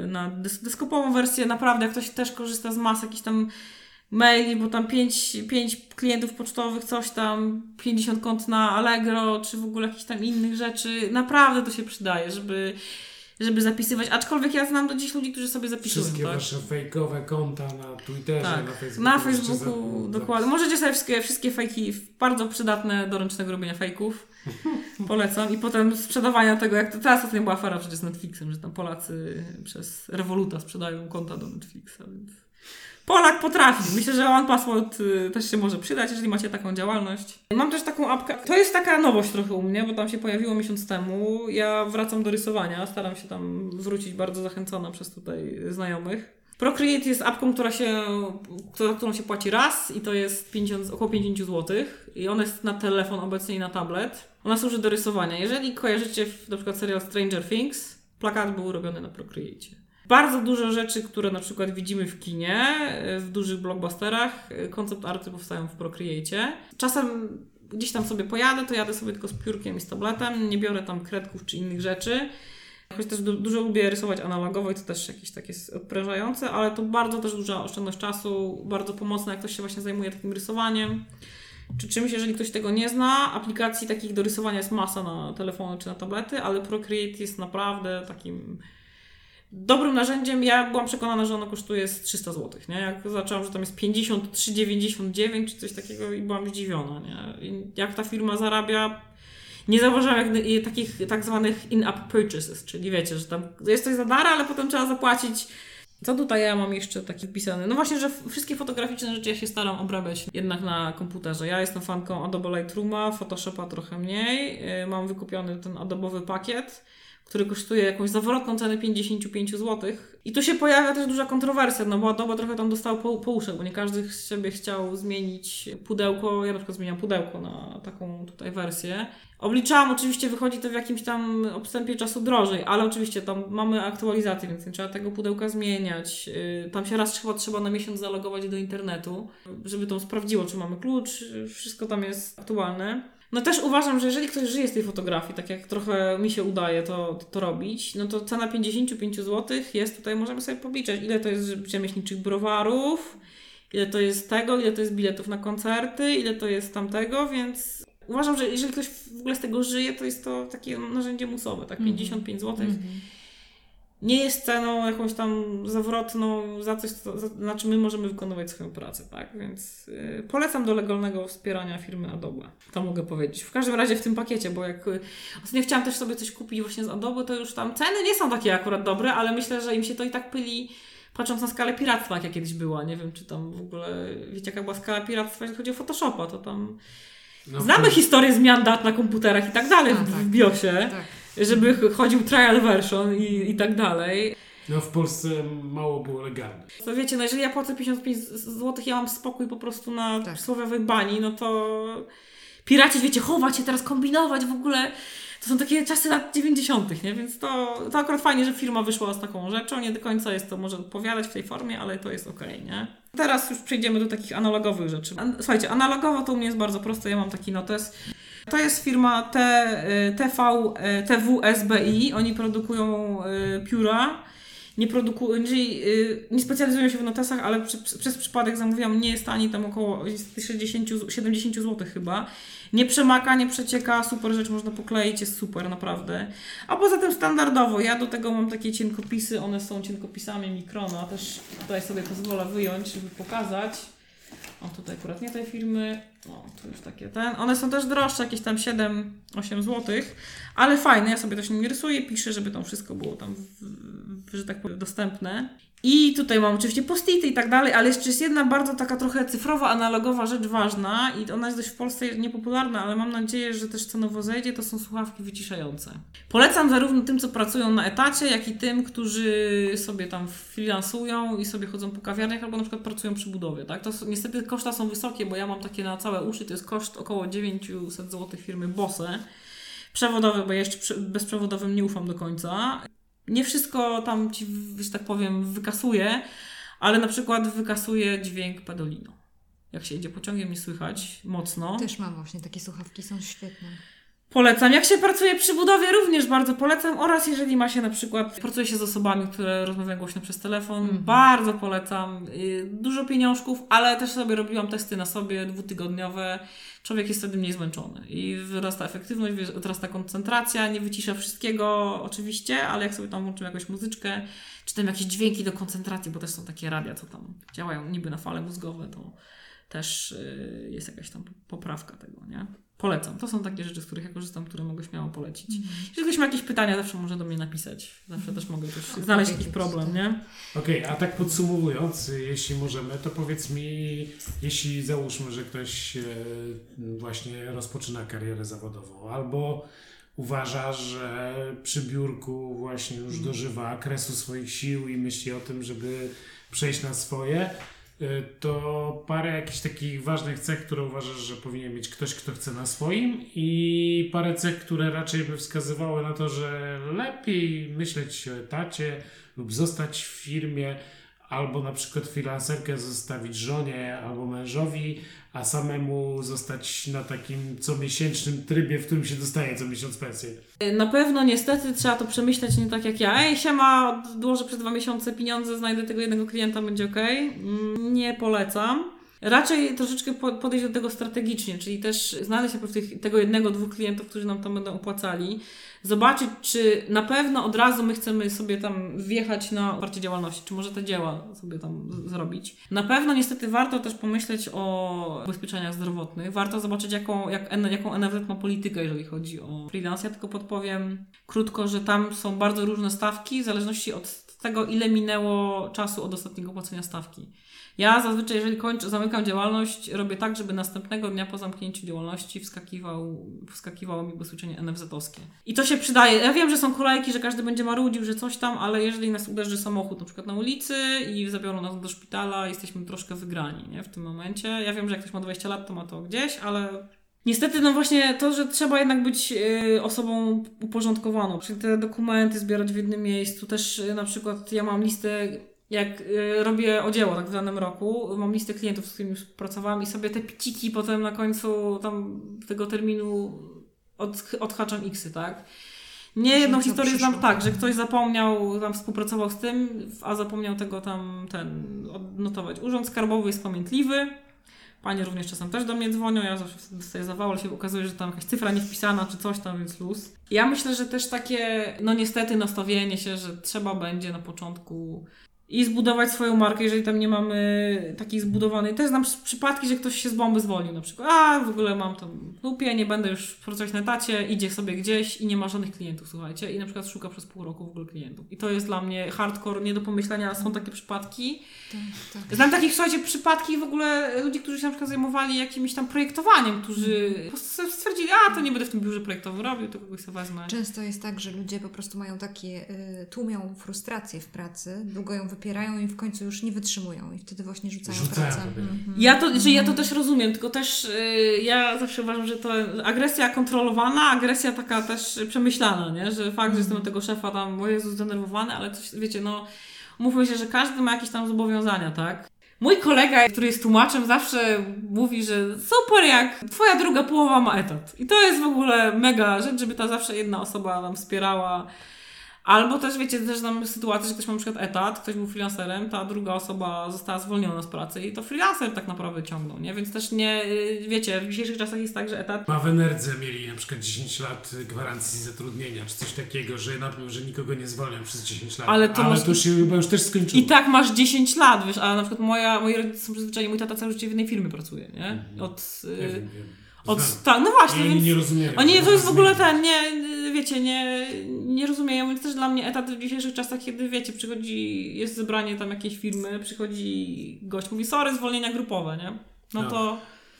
yy, na dys- deskopową wersję. Naprawdę, jak ktoś też korzysta z mas jakichś tam maili, bo tam 5, pięć klientów pocztowych, coś tam, 50 kont na Allegro, czy w ogóle jakichś tam innych rzeczy. Naprawdę to się przydaje, żeby, żeby zapisywać. Aczkolwiek ja znam do dziś ludzi, którzy sobie zapisują. Wszystkie tak? wasze fejkowe konta na Twitterze, Tak, na Facebooku. na Facebooku, dokładnie. Możecie sobie wszystkie, wszystkie fejki, bardzo przydatne do ręcznego robienia fejków. [laughs] Polecam. I potem sprzedawania tego, jak to teraz ostatnio była afera przecież z Netflixem, że tam Polacy przez Revoluta sprzedają konta do Netflixa, więc... Polak potrafi. Myślę, że One Password y, też się może przydać, jeżeli macie taką działalność. Mam też taką apkę. To jest taka nowość trochę u mnie, bo tam się pojawiło miesiąc temu. Ja wracam do rysowania, staram się tam wrócić bardzo zachęcona przez tutaj znajomych. Procreate jest apką, która się, która, którą się płaci raz i to jest 50, około 50 zł. I ona jest na telefon obecnie i na tablet. Ona służy do rysowania. Jeżeli kojarzycie na przykład serial Stranger Things, plakat był robiony na Procreate. Bardzo dużo rzeczy, które na przykład widzimy w kinie, y, w dużych blockbusterach, y, koncept arty powstają w Procreate. Czasem gdzieś tam sobie pojadę, to jadę sobie tylko z piórkiem i z tabletem, nie biorę tam kredków czy innych rzeczy. Choć też du- dużo lubię rysować analogowo i to też jakieś takie odprężające, ale to bardzo też duża oszczędność czasu, bardzo pomocne, jak ktoś się właśnie zajmuje takim rysowaniem czy czymś, jeżeli ktoś tego nie zna. Aplikacji takich do rysowania jest masa na telefony czy na tablety, ale Procreate jest naprawdę takim dobrym narzędziem. Ja byłam przekonana, że ono kosztuje z 300 zł, nie? Jak zaczęłam, że tam jest 53,99 czy coś takiego i byłam zdziwiona, nie? Jak ta firma zarabia nie zauważyłam jak, takich tak zwanych in-app purchases, czyli wiecie, że tam jest coś za darmo, ale potem trzeba zapłacić. Co tutaj ja mam jeszcze taki wpisany? No właśnie, że wszystkie fotograficzne rzeczy ja się staram obrabiać jednak na komputerze. Ja jestem fanką Adobe Lightrooma, Photoshopa trochę mniej. Yy, Mam wykupiony ten Adobe'owy pakiet, który kosztuje jakąś zawrotną cenę 55 zł. I tu się pojawia też duża kontrowersja, no bo Adobe trochę tam dostał po, po uszach, bo nie każdy z siebie chciał zmienić pudełko. Ja na przykład zmieniam pudełko na taką tutaj wersję. Obliczałam, oczywiście wychodzi to w jakimś tam odstępie czasu drożej, ale oczywiście tam mamy aktualizację, więc nie trzeba tego pudełka zmieniać. Yy, Tam się raz chyba trzeba na miesiąc zalogować do internetu, żeby to sprawdziło, czy mamy klucz, wszystko tam jest aktualne. No też uważam, że jeżeli ktoś żyje z tej fotografii, tak jak trochę mi się udaje to, to, robić, no to cena 55 zł jest tutaj, możemy sobie policzyć, ile to jest rzemieślniczych browarów, ile to jest tego, ile to jest biletów na koncerty, ile to jest tamtego, więc uważam, że jeżeli ktoś w ogóle z tego żyje, to jest to takie narzędzie musowe, tak? 55 zł nie jest ceną jakąś tam zawrotną za coś, co, za, na czym my możemy wykonywać swoją pracę, tak? Więc y, polecam do legalnego wspierania firmy Adobe. To mogę powiedzieć. W każdym razie w tym pakiecie, bo jak y, ostatnio chciałam też sobie coś kupić właśnie z Adobe, to już tam ceny nie są takie akurat dobre, ale myślę, że im się to i tak pyli patrząc na skalę piractwa, jaka kiedyś była. Nie wiem, czy tam w ogóle, wiecie jaka była skala piractwa, jeśli chodzi o Photoshopa, to tam No, znamy historię zmian dat na komputerach i tak dalej A, w, tak. w BIOSie, Tak. Żeby ch- chodził trial version i, i tak dalej. no w Polsce mało było legalne. To wiecie, no jeżeli ja płacę 55 zł, ja mam spokój po prostu na Tak. przysłowiowej bani, no to piraci, wiecie, chować się teraz, kombinować w ogóle. To są takie czasy lat 90., nie? Więc to, to akurat fajnie, że firma wyszła z taką rzeczą. Nie do końca jest to może odpowiadać w tej formie, ale to jest okej, nie? Teraz już przejdziemy do takich analogowych rzeczy. Słuchajcie, analogowo to u mnie jest bardzo proste. Ja mam taki notes. To jest firma T, y, TV, y, TWSBI. Oni produkują y, pióra. Nie produkują, czyli y, nie specjalizują się w notesach, ale przy, przez przypadek zamówiłam, nie jest tani, tam około jest 60, z- 70 zł chyba. Nie przemaka, nie przecieka, super rzecz, można pokleić, jest super, naprawdę. A poza tym standardowo, ja do tego mam takie cienkopisy, one są cienkopisami Mikrona, też tutaj sobie pozwolę wyjąć, żeby pokazać. O, tutaj akurat nie tej firmy. O, to już takie ten. One są też droższe, jakieś tam 7-8 zł, ale fajne. Ja sobie też nimi rysuję, piszę, żeby tam wszystko było tam, w, w, że tak powiem, dostępne. I tutaj mam oczywiście postity i tak dalej, ale jeszcze jest jedna bardzo taka trochę cyfrowa, analogowa rzecz ważna i ona jest dość w Polsce niepopularna, ale mam nadzieję, że też cenowo zejdzie, to są słuchawki wyciszające. Polecam zarówno tym, co pracują na etacie, jak i tym, którzy sobie tam freelansują i sobie chodzą po kawiarniach albo na przykład pracują przy budowie, tak? To niestety koszta są wysokie, bo ja mam takie na całe uszy, to jest koszt około 900 zł firmy Bose. Przewodowy, bo jeszcze bezprzewodowym nie ufam do końca. Nie wszystko tam ci, że tak powiem, wykasuje, ale na przykład wykasuje dźwięk pedolino. Jak się jedzie pociągiem, nie słychać mocno. Też mam właśnie takie słuchawki, są świetne. Polecam. Jak się pracuje przy budowie, również bardzo polecam. Oraz jeżeli ma się na przykład, pracuje się z osobami, które rozmawiają głośno przez telefon, bardzo polecam. Dużo pieniążków, ale też sobie robiłam testy na sobie dwutygodniowe. Człowiek jest wtedy mniej zmęczony i wzrasta efektywność, wzrasta koncentracja, nie wycisza wszystkiego oczywiście, ale jak sobie tam włączymy jakąś muzyczkę, czy tam jakieś dźwięki do koncentracji, bo też są takie radia, co tam działają niby na fale mózgowe, to też y, jest jakaś tam poprawka tego, nie? Polecam. To są takie rzeczy, z których ja korzystam, które mogę śmiało polecić. Jeżeli ktoś ma jakieś pytania, zawsze może do mnie napisać. Zawsze też mogę też znaleźć jakiś problem, nie? Okej, a tak podsumowując, jeśli możemy, to powiedz mi, jeśli załóżmy, że ktoś e, właśnie rozpoczyna karierę zawodową albo uważa, że przy biurku właśnie już dożywa kresu swoich sił i myśli o tym, żeby przejść na swoje, to parę jakichś takich ważnych cech, które uważasz, że powinien mieć ktoś, kto chce na swoim i parę cech, które raczej by wskazywały na to, że lepiej myśleć o etacie lub zostać w firmie, albo na przykład freelancerkę zostawić żonie albo mężowi, a samemu zostać na takim comiesięcznym trybie, w którym się dostaje co miesiąc pensję. Na pewno niestety trzeba to przemyśleć nie tak jak ja. Ej, siema, odłożę przez dwa miesiące pieniądze, znajdę tego jednego klienta, będzie ok. Nie polecam. Raczej troszeczkę po- podejść do tego strategicznie, czyli też znaleźć najpierw tych, tego jednego, dwóch klientów, którzy nam tam będą opłacali. Zobaczyć, czy na pewno od razu my chcemy sobie tam wjechać na oparcie działalności, czy może te dzieła sobie tam zrobić. Na pewno niestety warto też pomyśleć o ubezpieczeniach zdrowotnych. Warto zobaczyć, jaką, jak, jaką NFZ ma politykę, jeżeli chodzi o freelance. Ja tylko podpowiem krótko, że tam są bardzo różne stawki, w zależności od tego, ile minęło czasu od ostatniego płacenia stawki. Ja zazwyczaj, jeżeli kończę, zamykam działalność, robię tak, żeby następnego dnia po zamknięciu działalności wskakiwał, wskakiwało mi ubezpieczenie NFZ-owskie. I to się przydaje. Ja wiem, że są kolejki, że każdy będzie marudził, że coś tam, ale jeżeli nas uderzy samochód na przykład na ulicy i zabiorą nas do szpitala, jesteśmy troszkę wygrani nie? w tym momencie. Ja wiem, że jak ktoś ma 20 lat, to ma to gdzieś, ale Niestety, no właśnie to, że trzeba jednak być y, osobą uporządkowaną, czyli te dokumenty zbierać w jednym miejscu. Też y, na przykład ja mam listę, jak y, robię odzieło tak w danym roku, mam listę klientów, z którymi pracowałam i sobie te piciki potem na końcu tam tego terminu od, odhaczam xy, tak? Nie jedną historię znam tak, że ktoś zapomniał, tam współpracował z tym, a zapomniał tego tam ten odnotować. Urząd Skarbowy jest pamiętliwy. Panie również czasem też do mnie dzwonią, ja zawsze wtedy dostaję zawał, ale się okazuje, że tam jakaś cyfra nie wpisana czy coś tam, więc luz. Ja myślę, że też takie, no niestety nastawienie się, że trzeba będzie na początku i zbudować swoją markę, jeżeli tam nie mamy takiej zbudowanej. Też znam przy- przypadki, że ktoś się z bomby zwolnił na przykład. A, w ogóle mam tam w dupie, nie będę już pracować na etacie, idzie sobie gdzieś i nie ma żadnych klientów, słuchajcie. I na przykład szuka przez pół roku w ogóle klientów. I to jest dla mnie hardcore, nie do pomyślenia, ale są takie przypadki. Tak, tak. Znam takich, słuchajcie, przypadki w ogóle ludzi, którzy się na przykład zajmowali jakimś tam projektowaniem, którzy po prostu stwierdzili, a to nie będę w tym biurze projektowym robił, to kogoś sobie wezmę. Często jest tak, że ludzie po prostu mają takie, y, tłumią frustrację w pracy, długo ją wypierają i w końcu już nie wytrzymują i wtedy właśnie rzucają, Rzucają pracę. Mhm. Ja to, że ja to też rozumiem, tylko też y, ja zawsze uważam, że to agresja kontrolowana, agresja taka też przemyślana, nie? Że fakt, że jestem tego szefa tam, o Jezu, zdenerwowany, ale coś, wiecie, no mówmy się, że każdy ma jakieś tam zobowiązania, tak? Mój kolega, który jest tłumaczem, zawsze mówi, że super jak twoja druga połowa ma etat. I to jest w ogóle mega rzecz, żeby ta zawsze jedna osoba nam wspierała. Albo też, wiecie, też znam sytuację, że ktoś ma na przykład etat, ktoś był freelancerem, ta druga osoba została zwolniona z pracy i to freelancer tak naprawdę ciągnął, nie? Więc też nie, y, wiecie, w dzisiejszych czasach jest tak, że etat Ma w Enerdze mieli na przykład 10 lat gwarancji zatrudnienia, czy coś takiego, że, na, że nikogo nie zwolnią przez 10 lat. Ale to Ale masz- to się chyba już też skończyło. I tak masz 10 lat, wiesz, a na przykład moja, moi rodzice są przyzwyczajeni, mój tata całe życie w jednej firmie pracuje, nie? Od... Nie y, wiem, wiem. Od tak, no właśnie, I więc... nie rozumiem. Oni to jest w ogóle ten, nie, wiecie, nie, nie rozumieją, więc też dla mnie etat w dzisiejszych czasach, kiedy wiecie, przychodzi, jest zebranie tam jakiejś firmy, przychodzi gość, mówi sorry, zwolnienia grupowe, nie? No No. to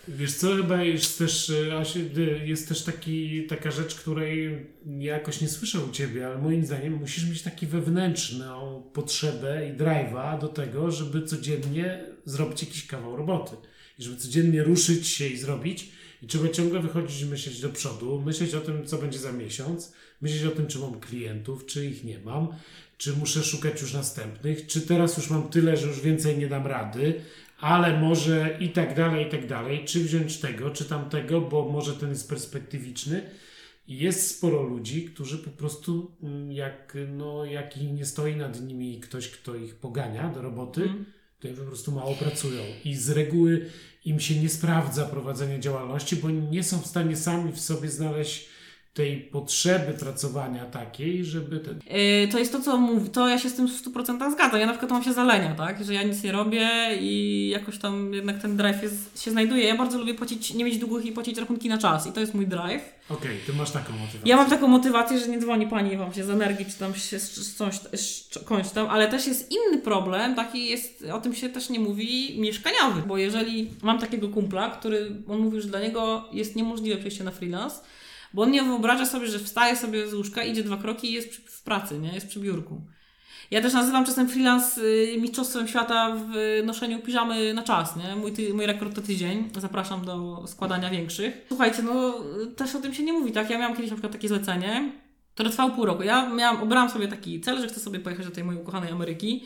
Wiesz co, chyba jest też, e, jest też taki, taka rzecz, której ja jakoś nie słyszę u Ciebie, ale moim zdaniem musisz mieć taki wewnętrzną potrzebę i drive'a do tego, żeby codziennie zrobić jakiś kawał roboty. I żeby codziennie ruszyć się i zrobić. I trzeba ciągle wychodzić i myśleć do przodu, myśleć o tym, co będzie za miesiąc, myśleć o tym, czy mam klientów, czy ich nie mam, czy muszę szukać już następnych, czy teraz już mam tyle, że już więcej nie dam rady, ale może i tak dalej, i tak dalej, czy wziąć tego, czy tamtego, bo może ten jest perspektywiczny. I jest sporo ludzi, którzy po prostu, mm, jak, no, jak nie stoi nad nimi ktoś, kto ich pogania do roboty, Mhm. to po prostu mało pracują. I z reguły im się nie sprawdza prowadzenie działalności, bo nie są w stanie sami w sobie znaleźć tej potrzeby pracowania takiej, żeby ten, Yy, to jest to, co mówi, to ja się z tym w 100% zgadzam. Ja na przykład mam się zalenia, tak? Że ja nic nie robię i jakoś tam jednak ten drive jest, się znajduje. Ja bardzo lubię płacić, nie mieć długów i płacić rachunki na czas i to jest mój drive. okej, ty masz taką motywację. Ja mam taką motywację, że nie dzwoni pani wam się z energii, czy tam się z coś, czymś tam, ale też jest inny problem, taki jest, o tym się też nie mówi, mieszkaniowy. Bo jeżeli mam takiego kumpla, który, on mówił, że dla niego jest niemożliwe przejście na freelance, bo on nie wyobraża sobie, że wstaje sobie z łóżka, idzie dwa kroki i jest przy, w pracy, nie? Jest przy biurku. Ja też nazywam czasem freelance y, mistrzostwem świata w y, noszeniu piżamy na czas, nie? Mój, ty, mój rekord to tydzień. Zapraszam do składania większych. Słuchajcie, no też o tym się nie mówi, tak? Ja miałam kiedyś na przykład takie zlecenie, które trwało pół roku. Ja miałam, obrałam sobie taki cel, że chcę sobie pojechać do tej mojej ukochanej Ameryki,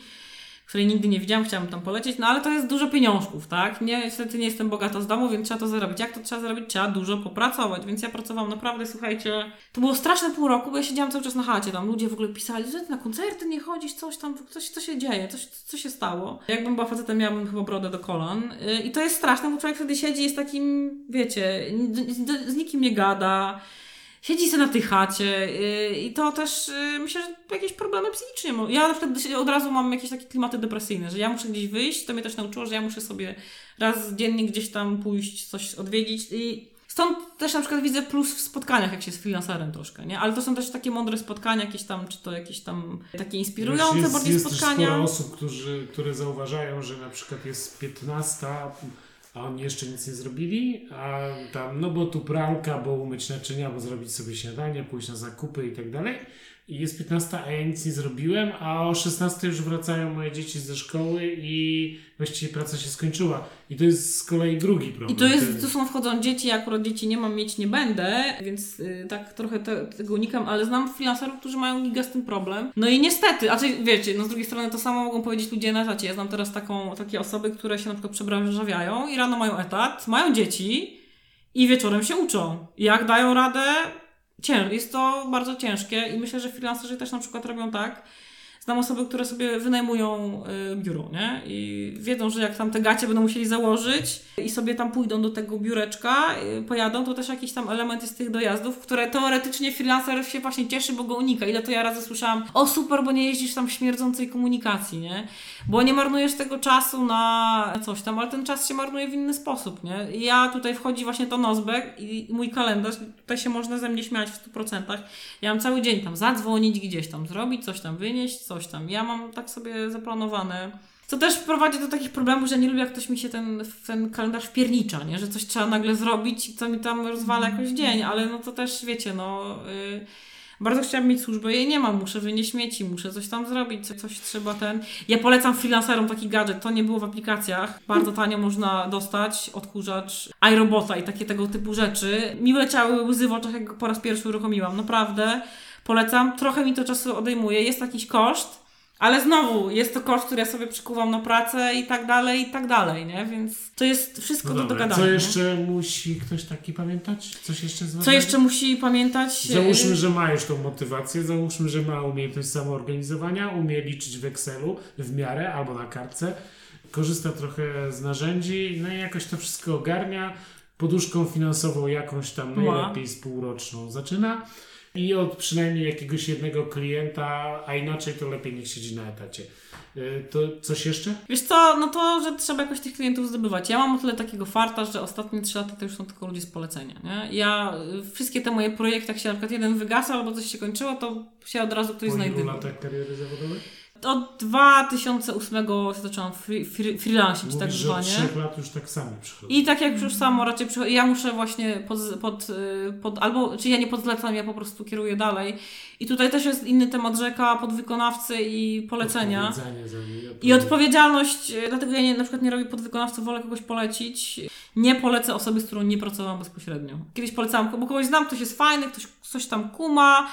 której nigdy nie widziałam, chciałam tam polecieć, no ale to jest dużo pieniążków, tak? Nie, niestety nie jestem bogata z domu, więc trzeba to zarobić. Jak to trzeba zrobić? Trzeba dużo popracować, więc ja pracowałam naprawdę, słuchajcie, to było straszne pół roku, bo ja siedziałam cały czas na chacie, tam ludzie w ogóle pisali, że ty na koncerty nie chodzisz, coś tam, coś, co się dzieje, coś, co się stało. Jakbym była facetem, miałabym chyba brodę do kolan Yy, i to jest straszne, bo człowiek wtedy siedzi, jest takim, wiecie, z nikim nie gada, siedzi sobie na tej chacie yy, i to też yy, myślę, że jakieś problemy psychicznie. mo- Ja na przykład od razu mam jakieś takie klimaty depresyjne, że ja muszę gdzieś wyjść, to mnie też nauczyło, że ja muszę sobie raz dziennie gdzieś tam pójść, coś odwiedzić i stąd też na przykład widzę plus w spotkaniach, jak się jest freelancerem troszkę, nie? Ale to są też takie mądre spotkania, jakieś tam, czy to jakieś tam takie inspirujące jest, bardziej jest spotkania. Sporo osób, którzy, które zauważają, że na przykład jest 15, a oni jeszcze nic nie zrobili, a tam, no bo tu pralka, bo umyć naczynia, bo zrobić sobie śniadanie, pójść na zakupy i tak dalej. I jest 15, a ja nic nie zrobiłem, a o 16 już wracają moje dzieci ze szkoły i właściwie praca się skończyła. I to jest z kolei drugi problem. I to jest, tu są wchodzą dzieci, akurat dzieci nie mam, mieć nie będę, więc y, tak trochę te, tego unikam, ale znam freelancerów, którzy mają giga z tym problem. No i niestety, a czy, wiecie, no z drugiej strony to samo mogą powiedzieć ludzie na etacie. Ja znam teraz taką, takie osoby, które się na przykład przebranżawiają i rano mają etat, mają dzieci i wieczorem się uczą. Jak dają radę, jest to bardzo ciężkie i myślę, że freelancerzy też na przykład robią tak, Znam osoby, które sobie wynajmują y, biuro, nie? I wiedzą, że jak tam te gacie będą musieli założyć i sobie tam pójdą do tego biureczka, y, pojadą, to też jakiś tam element jest tych dojazdów, które teoretycznie freelancer się właśnie cieszy, bo go unika. Ile to ja razy słyszałam, o super, bo nie jeździsz tam w śmierdzącej komunikacji, nie? Bo nie marnujesz tego czasu na coś tam, ale ten czas się marnuje w inny sposób, nie? I ja tutaj wchodzi właśnie to nozbek i mój kalendarz, tutaj się można ze mnie śmiać w 100%. Ja mam cały dzień tam zadzwonić gdzieś tam, zrobić, coś tam wynieść, coś tam. Ja mam tak sobie zaplanowane. Co też prowadzi do takich problemów, że nie lubię, jak ktoś mi się ten, ten kalendarz wpiernicza, nie? Że coś trzeba nagle zrobić, co mi tam rozwala jakoś dzień, ale no to też, wiecie, no... Yy, bardzo chciałabym mieć służbę, jej nie mam, muszę wynieść śmieci, muszę coś tam zrobić, co- coś trzeba ten... Ja polecam freelancerom taki gadżet, to nie było w aplikacjach, bardzo tanio można dostać, odkurzacz, iRobota i takie tego typu rzeczy. Mi leciały łzy w oczach, jak go po raz pierwszy uruchomiłam, naprawdę polecam, trochę mi to czasu odejmuje, jest jakiś koszt, Ale znowu, jest to koszt, który ja sobie przykuwam na pracę i tak dalej, i tak dalej, nie? Więc to jest wszystko No do dogadania. co nie? jeszcze musi ktoś taki pamiętać? Coś jeszcze Co jeszcze musi pamiętać? Załóżmy, Y, że ma już tą motywację, załóżmy, że ma umiejętność samoorganizowania, umie liczyć w Excelu w miarę albo na kartce, korzysta trochę z narzędzi, no i jakoś to wszystko ogarnia, poduszką finansową jakąś tam najlepiej z półroczną zaczyna i od przynajmniej jakiegoś jednego klienta, a inaczej to lepiej niech siedzi na etacie. Y, To coś jeszcze? Wiesz co, no to, że trzeba jakoś tych klientów zdobywać. Ja mam o tyle takiego farta, że ostatnie trzy lata to już są tylko ludzie z polecenia, nie? Ja, y, wszystkie te moje projekty, jak się na przykład jeden wygasa albo coś się kończyło, to się od razu ktoś Po ilu znajdywał. latach kariery zawodowej? Od 2008 się zaczęłam free, free, freelansić tak że od zwanie. trzech lat już tak samo przychodzi. I tak jak już samo raczej przychodzi, ja muszę właśnie pod, pod, y, pod, albo, czy ja nie podzlecam, ja po prostu kieruję dalej. I tutaj też jest inny temat rzeka, podwykonawcy i polecenia. I odpowiedzialność, y, dlatego ja nie, na przykład nie robię podwykonawców, wolę kogoś polecić. Nie polecę osoby, z którą nie pracowałam bezpośrednio. Kiedyś polecałam, bo kogoś znam, ktoś jest fajny, ktoś coś tam kuma,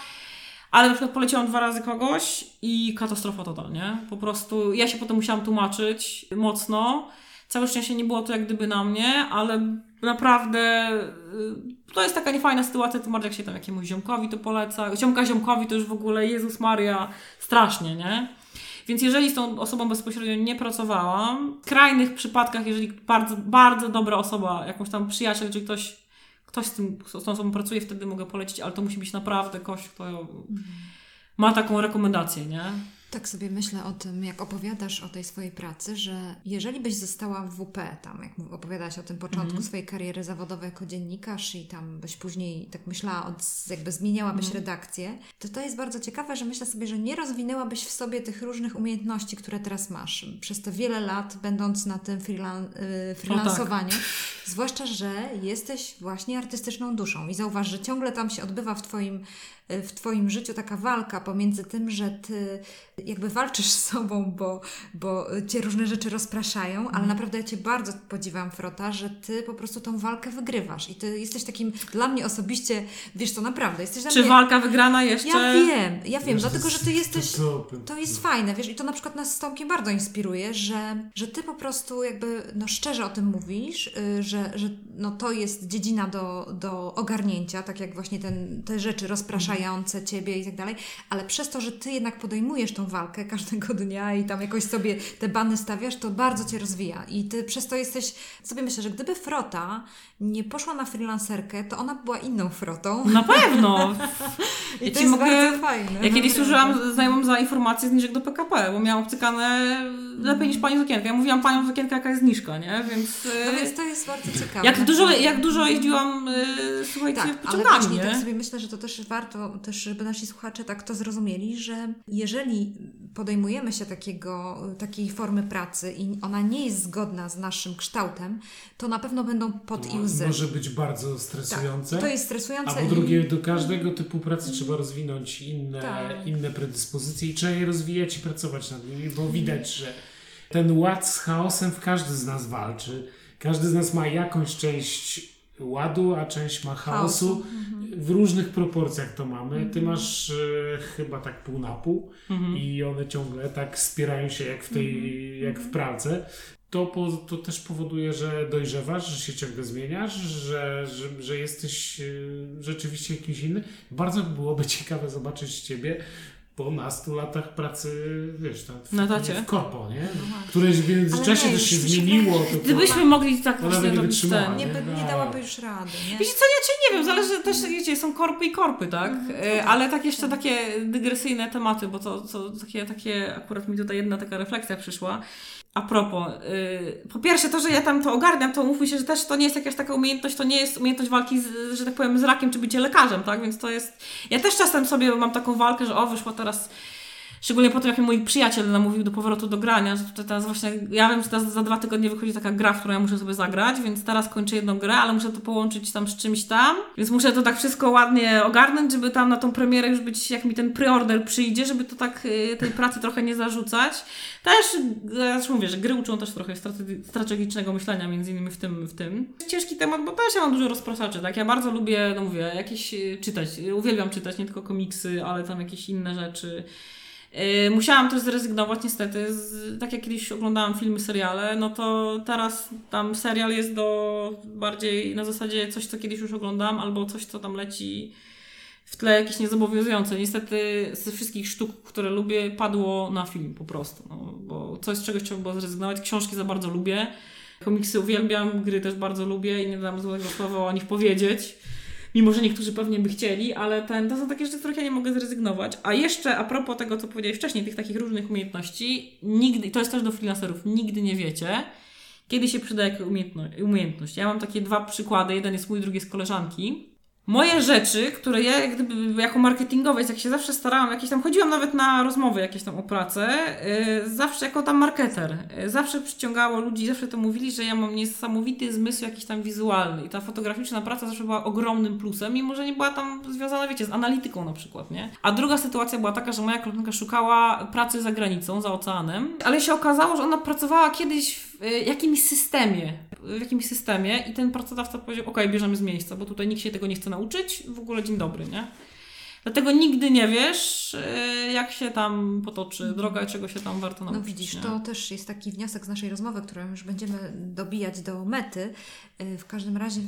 ale na przykład poleciłam dwa razy kogoś i katastrofa totalnie. Po prostu ja się potem musiałam tłumaczyć mocno. Całe szczęście nie było to jak gdyby na mnie, ale naprawdę y, to jest taka niefajna sytuacja, bardziej jak się tam jakiemuś ziomkowi to poleca. Ziomka ziomkowi to już w ogóle Jezus Maria, strasznie, nie? Więc jeżeli z tą osobą bezpośrednio nie pracowałam, w skrajnych przypadkach, jeżeli bardzo, bardzo dobra osoba, jakąś tam przyjaciel, czy ktoś, ktoś z, tym, z tą osobą pracuje, wtedy mogę polecić, ale to musi być naprawdę ktoś, kto ma taką rekomendację, nie? Tak sobie myślę o tym, jak opowiadasz o tej swojej pracy, że jeżeli byś została w WP, tam jak opowiadałaś o tym początku Mhm. swojej kariery zawodowej jako dziennikarz i tam byś później, tak myślała, od, jakby zmieniałabyś Mhm. redakcję, to to jest bardzo ciekawe, że myślę sobie, że nie rozwinęłabyś w sobie tych różnych umiejętności, które teraz masz przez te wiele lat, będąc na tym freelan- y, freelansowaniu. Zwłaszcza, że jesteś właśnie artystyczną duszą i zauważ, że ciągle tam się odbywa w Twoim w Twoim życiu taka walka pomiędzy tym, że Ty jakby walczysz z sobą, bo, bo Cię różne rzeczy rozpraszają, ale naprawdę ja Cię bardzo podziwiam, Frota, że Ty po prostu tą walkę wygrywasz. I Ty jesteś takim, dla mnie osobiście, wiesz to naprawdę, jesteś dla Czy mnie... walka wygrana jeszcze? Ja wiem, ja wiem, Wiesz, dlatego, że Ty jesteś... To, to, To jest fajne, wiesz, i to na przykład nas z Tomkiem bardzo inspiruje, że, że ty po prostu jakby no, szczerze o tym mówisz, y, że, że no, to jest dziedzina do, do ogarnięcia, tak jak właśnie ten, te rzeczy ciebie i tak dalej, ale przez to, że ty jednak podejmujesz tą walkę każdego [laughs] dnia i tam jakoś sobie te bany stawiasz, to bardzo cię rozwija i ty przez to jesteś, sobie myślę, że gdyby Frota nie poszła na freelancerkę, to ona była inną Frotą Na pewno. [laughs] i Ja to jest mogę- bardzo fajne. Ja kiedyś naprawdę. służyłam znajomym za informację zniżek do PKP, bo miałam obcykane lepiej niż pani z okienka. Ja mówiłam panią z okienka, jaka jest zniżka, nie? Więc, No y, więc to jest bardzo ciekawe. jak, dużo, Naprawdę. jak dużo jeździłam, y, słuchajcie, Tak, ale pociągami, właśnie nie? tak sobie myślę, że to też warto, też żeby nasi słuchacze tak to zrozumieli, że jeżeli podejmujemy się takiego, takiej formy pracy i ona nie jest zgodna z naszym kształtem, to na pewno będą pod i łzy. może być bardzo Tak, stresujące. to jest stresujące. A po drugie, do każdego typu pracy trzeba rozwinąć inne, Tak. inne predyspozycje i trzeba je rozwijać i pracować nad nimi, bo widać, że ten ład z chaosem w każdy z nas walczy. Każdy z nas ma jakąś część ładu, a część ma chaosu. Chaosu, mhm. W różnych proporcjach to mamy. Ty masz e, chyba tak pół na pół Mhm. i one ciągle tak spierają się jak w tej, Mhm. jak w pralce. To, po, to też powoduje, że dojrzewasz, że się ciągle zmieniasz, że, że, że jesteś e, rzeczywiście jakimś innym. Bardzo byłoby ciekawe zobaczyć Ciebie po nastu latach pracy, wiesz, tam w, Na etacie? w korpo, nie? Które w międzyczasie Ale nie, też się zmieniło. wydaje, To, Gdybyśmy mogli tak Ona właśnie by nie robić wytrzymała, ten. Nie, by, nie Tak. dałaby już rady, nie? Wiecie co, ja czy nie wiem, zależy też, wiecie, są korpy i korpy, tak? E, Ale tak jeszcze takie dygresyjne tematy, bo to, to takie, takie, akurat mi tutaj jedna taka refleksja przyszła. A propos, y, po pierwsze to, że ja tam to ogarniam, to mówmy się, że też to nie jest jakaś taka umiejętność, to nie jest umiejętność walki, z, że tak powiem, z rakiem, czy bycie lekarzem, tak? Więc to jest, ja też czasem sobie mam taką walkę, że o, wyszła teraz Szczególnie po tym, jak mój przyjaciel namówił do powrotu do grania, że teraz właśnie, ja wiem, że teraz za dwa tygodnie wychodzi taka gra, w którą ja muszę sobie zagrać, więc teraz kończę jedną grę, ale muszę to połączyć tam z czymś tam, więc muszę to tak wszystko ładnie ogarnąć, żeby tam na tą premierę już być, jak mi ten preorder przyjdzie, żeby to tak y, tej pracy trochę nie zarzucać. Też, też mówię, że gry uczą też trochę strate- strategicznego myślenia, między innymi w tym, w tym. Ciężki temat, bo też ja mam dużo rozpraszaczy, tak? Ja bardzo lubię, no mówię, jakieś y, czytać, uwielbiam czytać, nie tylko komiksy, ale tam jakieś inne rzeczy. Yy, Musiałam też zrezygnować niestety, z, tak jak kiedyś oglądałam filmy, seriale, no to teraz tam serial jest do bardziej na zasadzie coś, co kiedyś już oglądałam, albo coś, co tam leci w tle jakieś niezobowiązujące. Niestety ze wszystkich sztuk, które lubię, padło na film po prostu, no, bo coś z czegoś trzeba było zrezygnować. Książki za bardzo lubię, komiksy uwielbiam, gry też bardzo lubię i nie dam złego słowa o nich powiedzieć. Mimo, że niektórzy pewnie by chcieli, ale ten, to są takie rzeczy, z których ja nie mogę zrezygnować. A jeszcze a propos tego, co powiedziałeś wcześniej, tych takich różnych umiejętności, nigdy, to jest też do freelancerów, nigdy nie wiecie, kiedy się przyda jaka umiejętność. Ja mam takie dwa przykłady, jeden jest mój, drugi jest koleżanki. Moje rzeczy, które ja jak gdyby jako marketingowiec, jak się zawsze starałam, jakieś tam chodziłam nawet na rozmowy jakieś tam o pracę, yy, zawsze jako tam marketer, yy, zawsze przyciągało ludzi, zawsze to mówili, że ja mam niesamowity zmysł jakiś tam wizualny i ta fotograficzna praca zawsze była ogromnym plusem, mimo że nie była tam związana, wiecie, z analityką na przykład, nie? A druga sytuacja była taka, że moja koleżanka szukała pracy za granicą, za oceanem, ale się okazało, że ona pracowała kiedyś w y, jakimś systemie, w jakimś systemie i ten pracodawca powiedział, ok, bierzemy z miejsca, bo tutaj nikt się tego nie chce nauczyć, w ogóle dzień dobry, nie? Dlatego nigdy nie wiesz, y, jak się tam potoczy droga i czego się tam warto nauczyć. No widzisz, nie? to też jest taki wniosek z naszej rozmowy, którą już będziemy dobijać do mety. Y, W każdym razie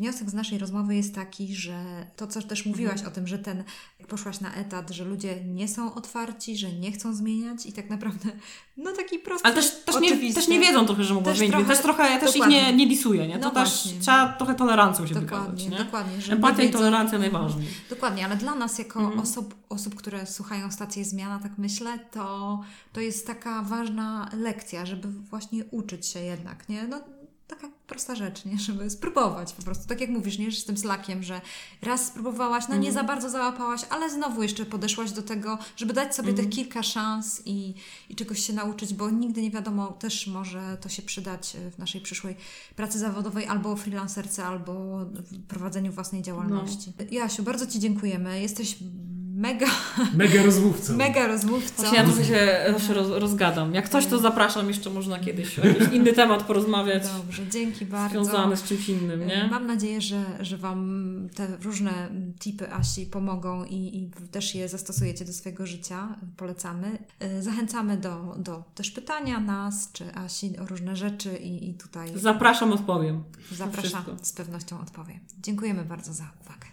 wniosek z naszej rozmowy jest taki, że to, co też mówiłaś Mhm. o tym, że ten, jak poszłaś na etat, że ludzie nie są otwarci, że nie chcą zmieniać i tak naprawdę, no taki prosty, Ale też, też, nie, też nie wiedzą trochę, że mogą Też zmienić, trochę- też trochę, ja też ich nie, nie disuję, nie? To No też właśnie. trzeba trochę tolerancją się Dokładnie, wykazać, nie? dokładnie. że Empatia i tolerancja najważniej. Dokładnie, ale dla nas jako Mhm. osób, osób, które słuchają stację Zmiana, tak myślę, to, to jest taka ważna lekcja, żeby właśnie uczyć się jednak, nie? No, taka prosta rzecz, nie? Żeby spróbować po prostu. Tak jak mówisz, nie? Z tym slakiem, że raz spróbowałaś, no nie Mhm. za bardzo załapałaś, ale znowu jeszcze podeszłaś do tego, żeby dać sobie Mhm. tych kilka szans i, i czegoś się nauczyć, bo nigdy nie wiadomo, też może to się przydać w naszej przyszłej pracy zawodowej albo freelancerce, albo w prowadzeniu własnej działalności. No. Jasiu, bardzo Ci dziękujemy. Jesteś mega, Mega rozmówcą. mega rozmówcą. Właśnie ja trochę się zawsze roz, rozgadam. Jak coś, to zapraszam, jeszcze można kiedyś o jakiś inny temat porozmawiać, Dobrze, dzięki bardzo. związany z czymś innym, nie? Mam nadzieję, że, że Wam te różne tipy Asi pomogą i, i też je zastosujecie do swojego życia. Polecamy. Y, Zachęcamy do, do też pytania nas czy Asi o różne rzeczy i, i tutaj Zapraszam, odpowiem. zapraszam. Z pewnością odpowie. Dziękujemy bardzo za uwagę.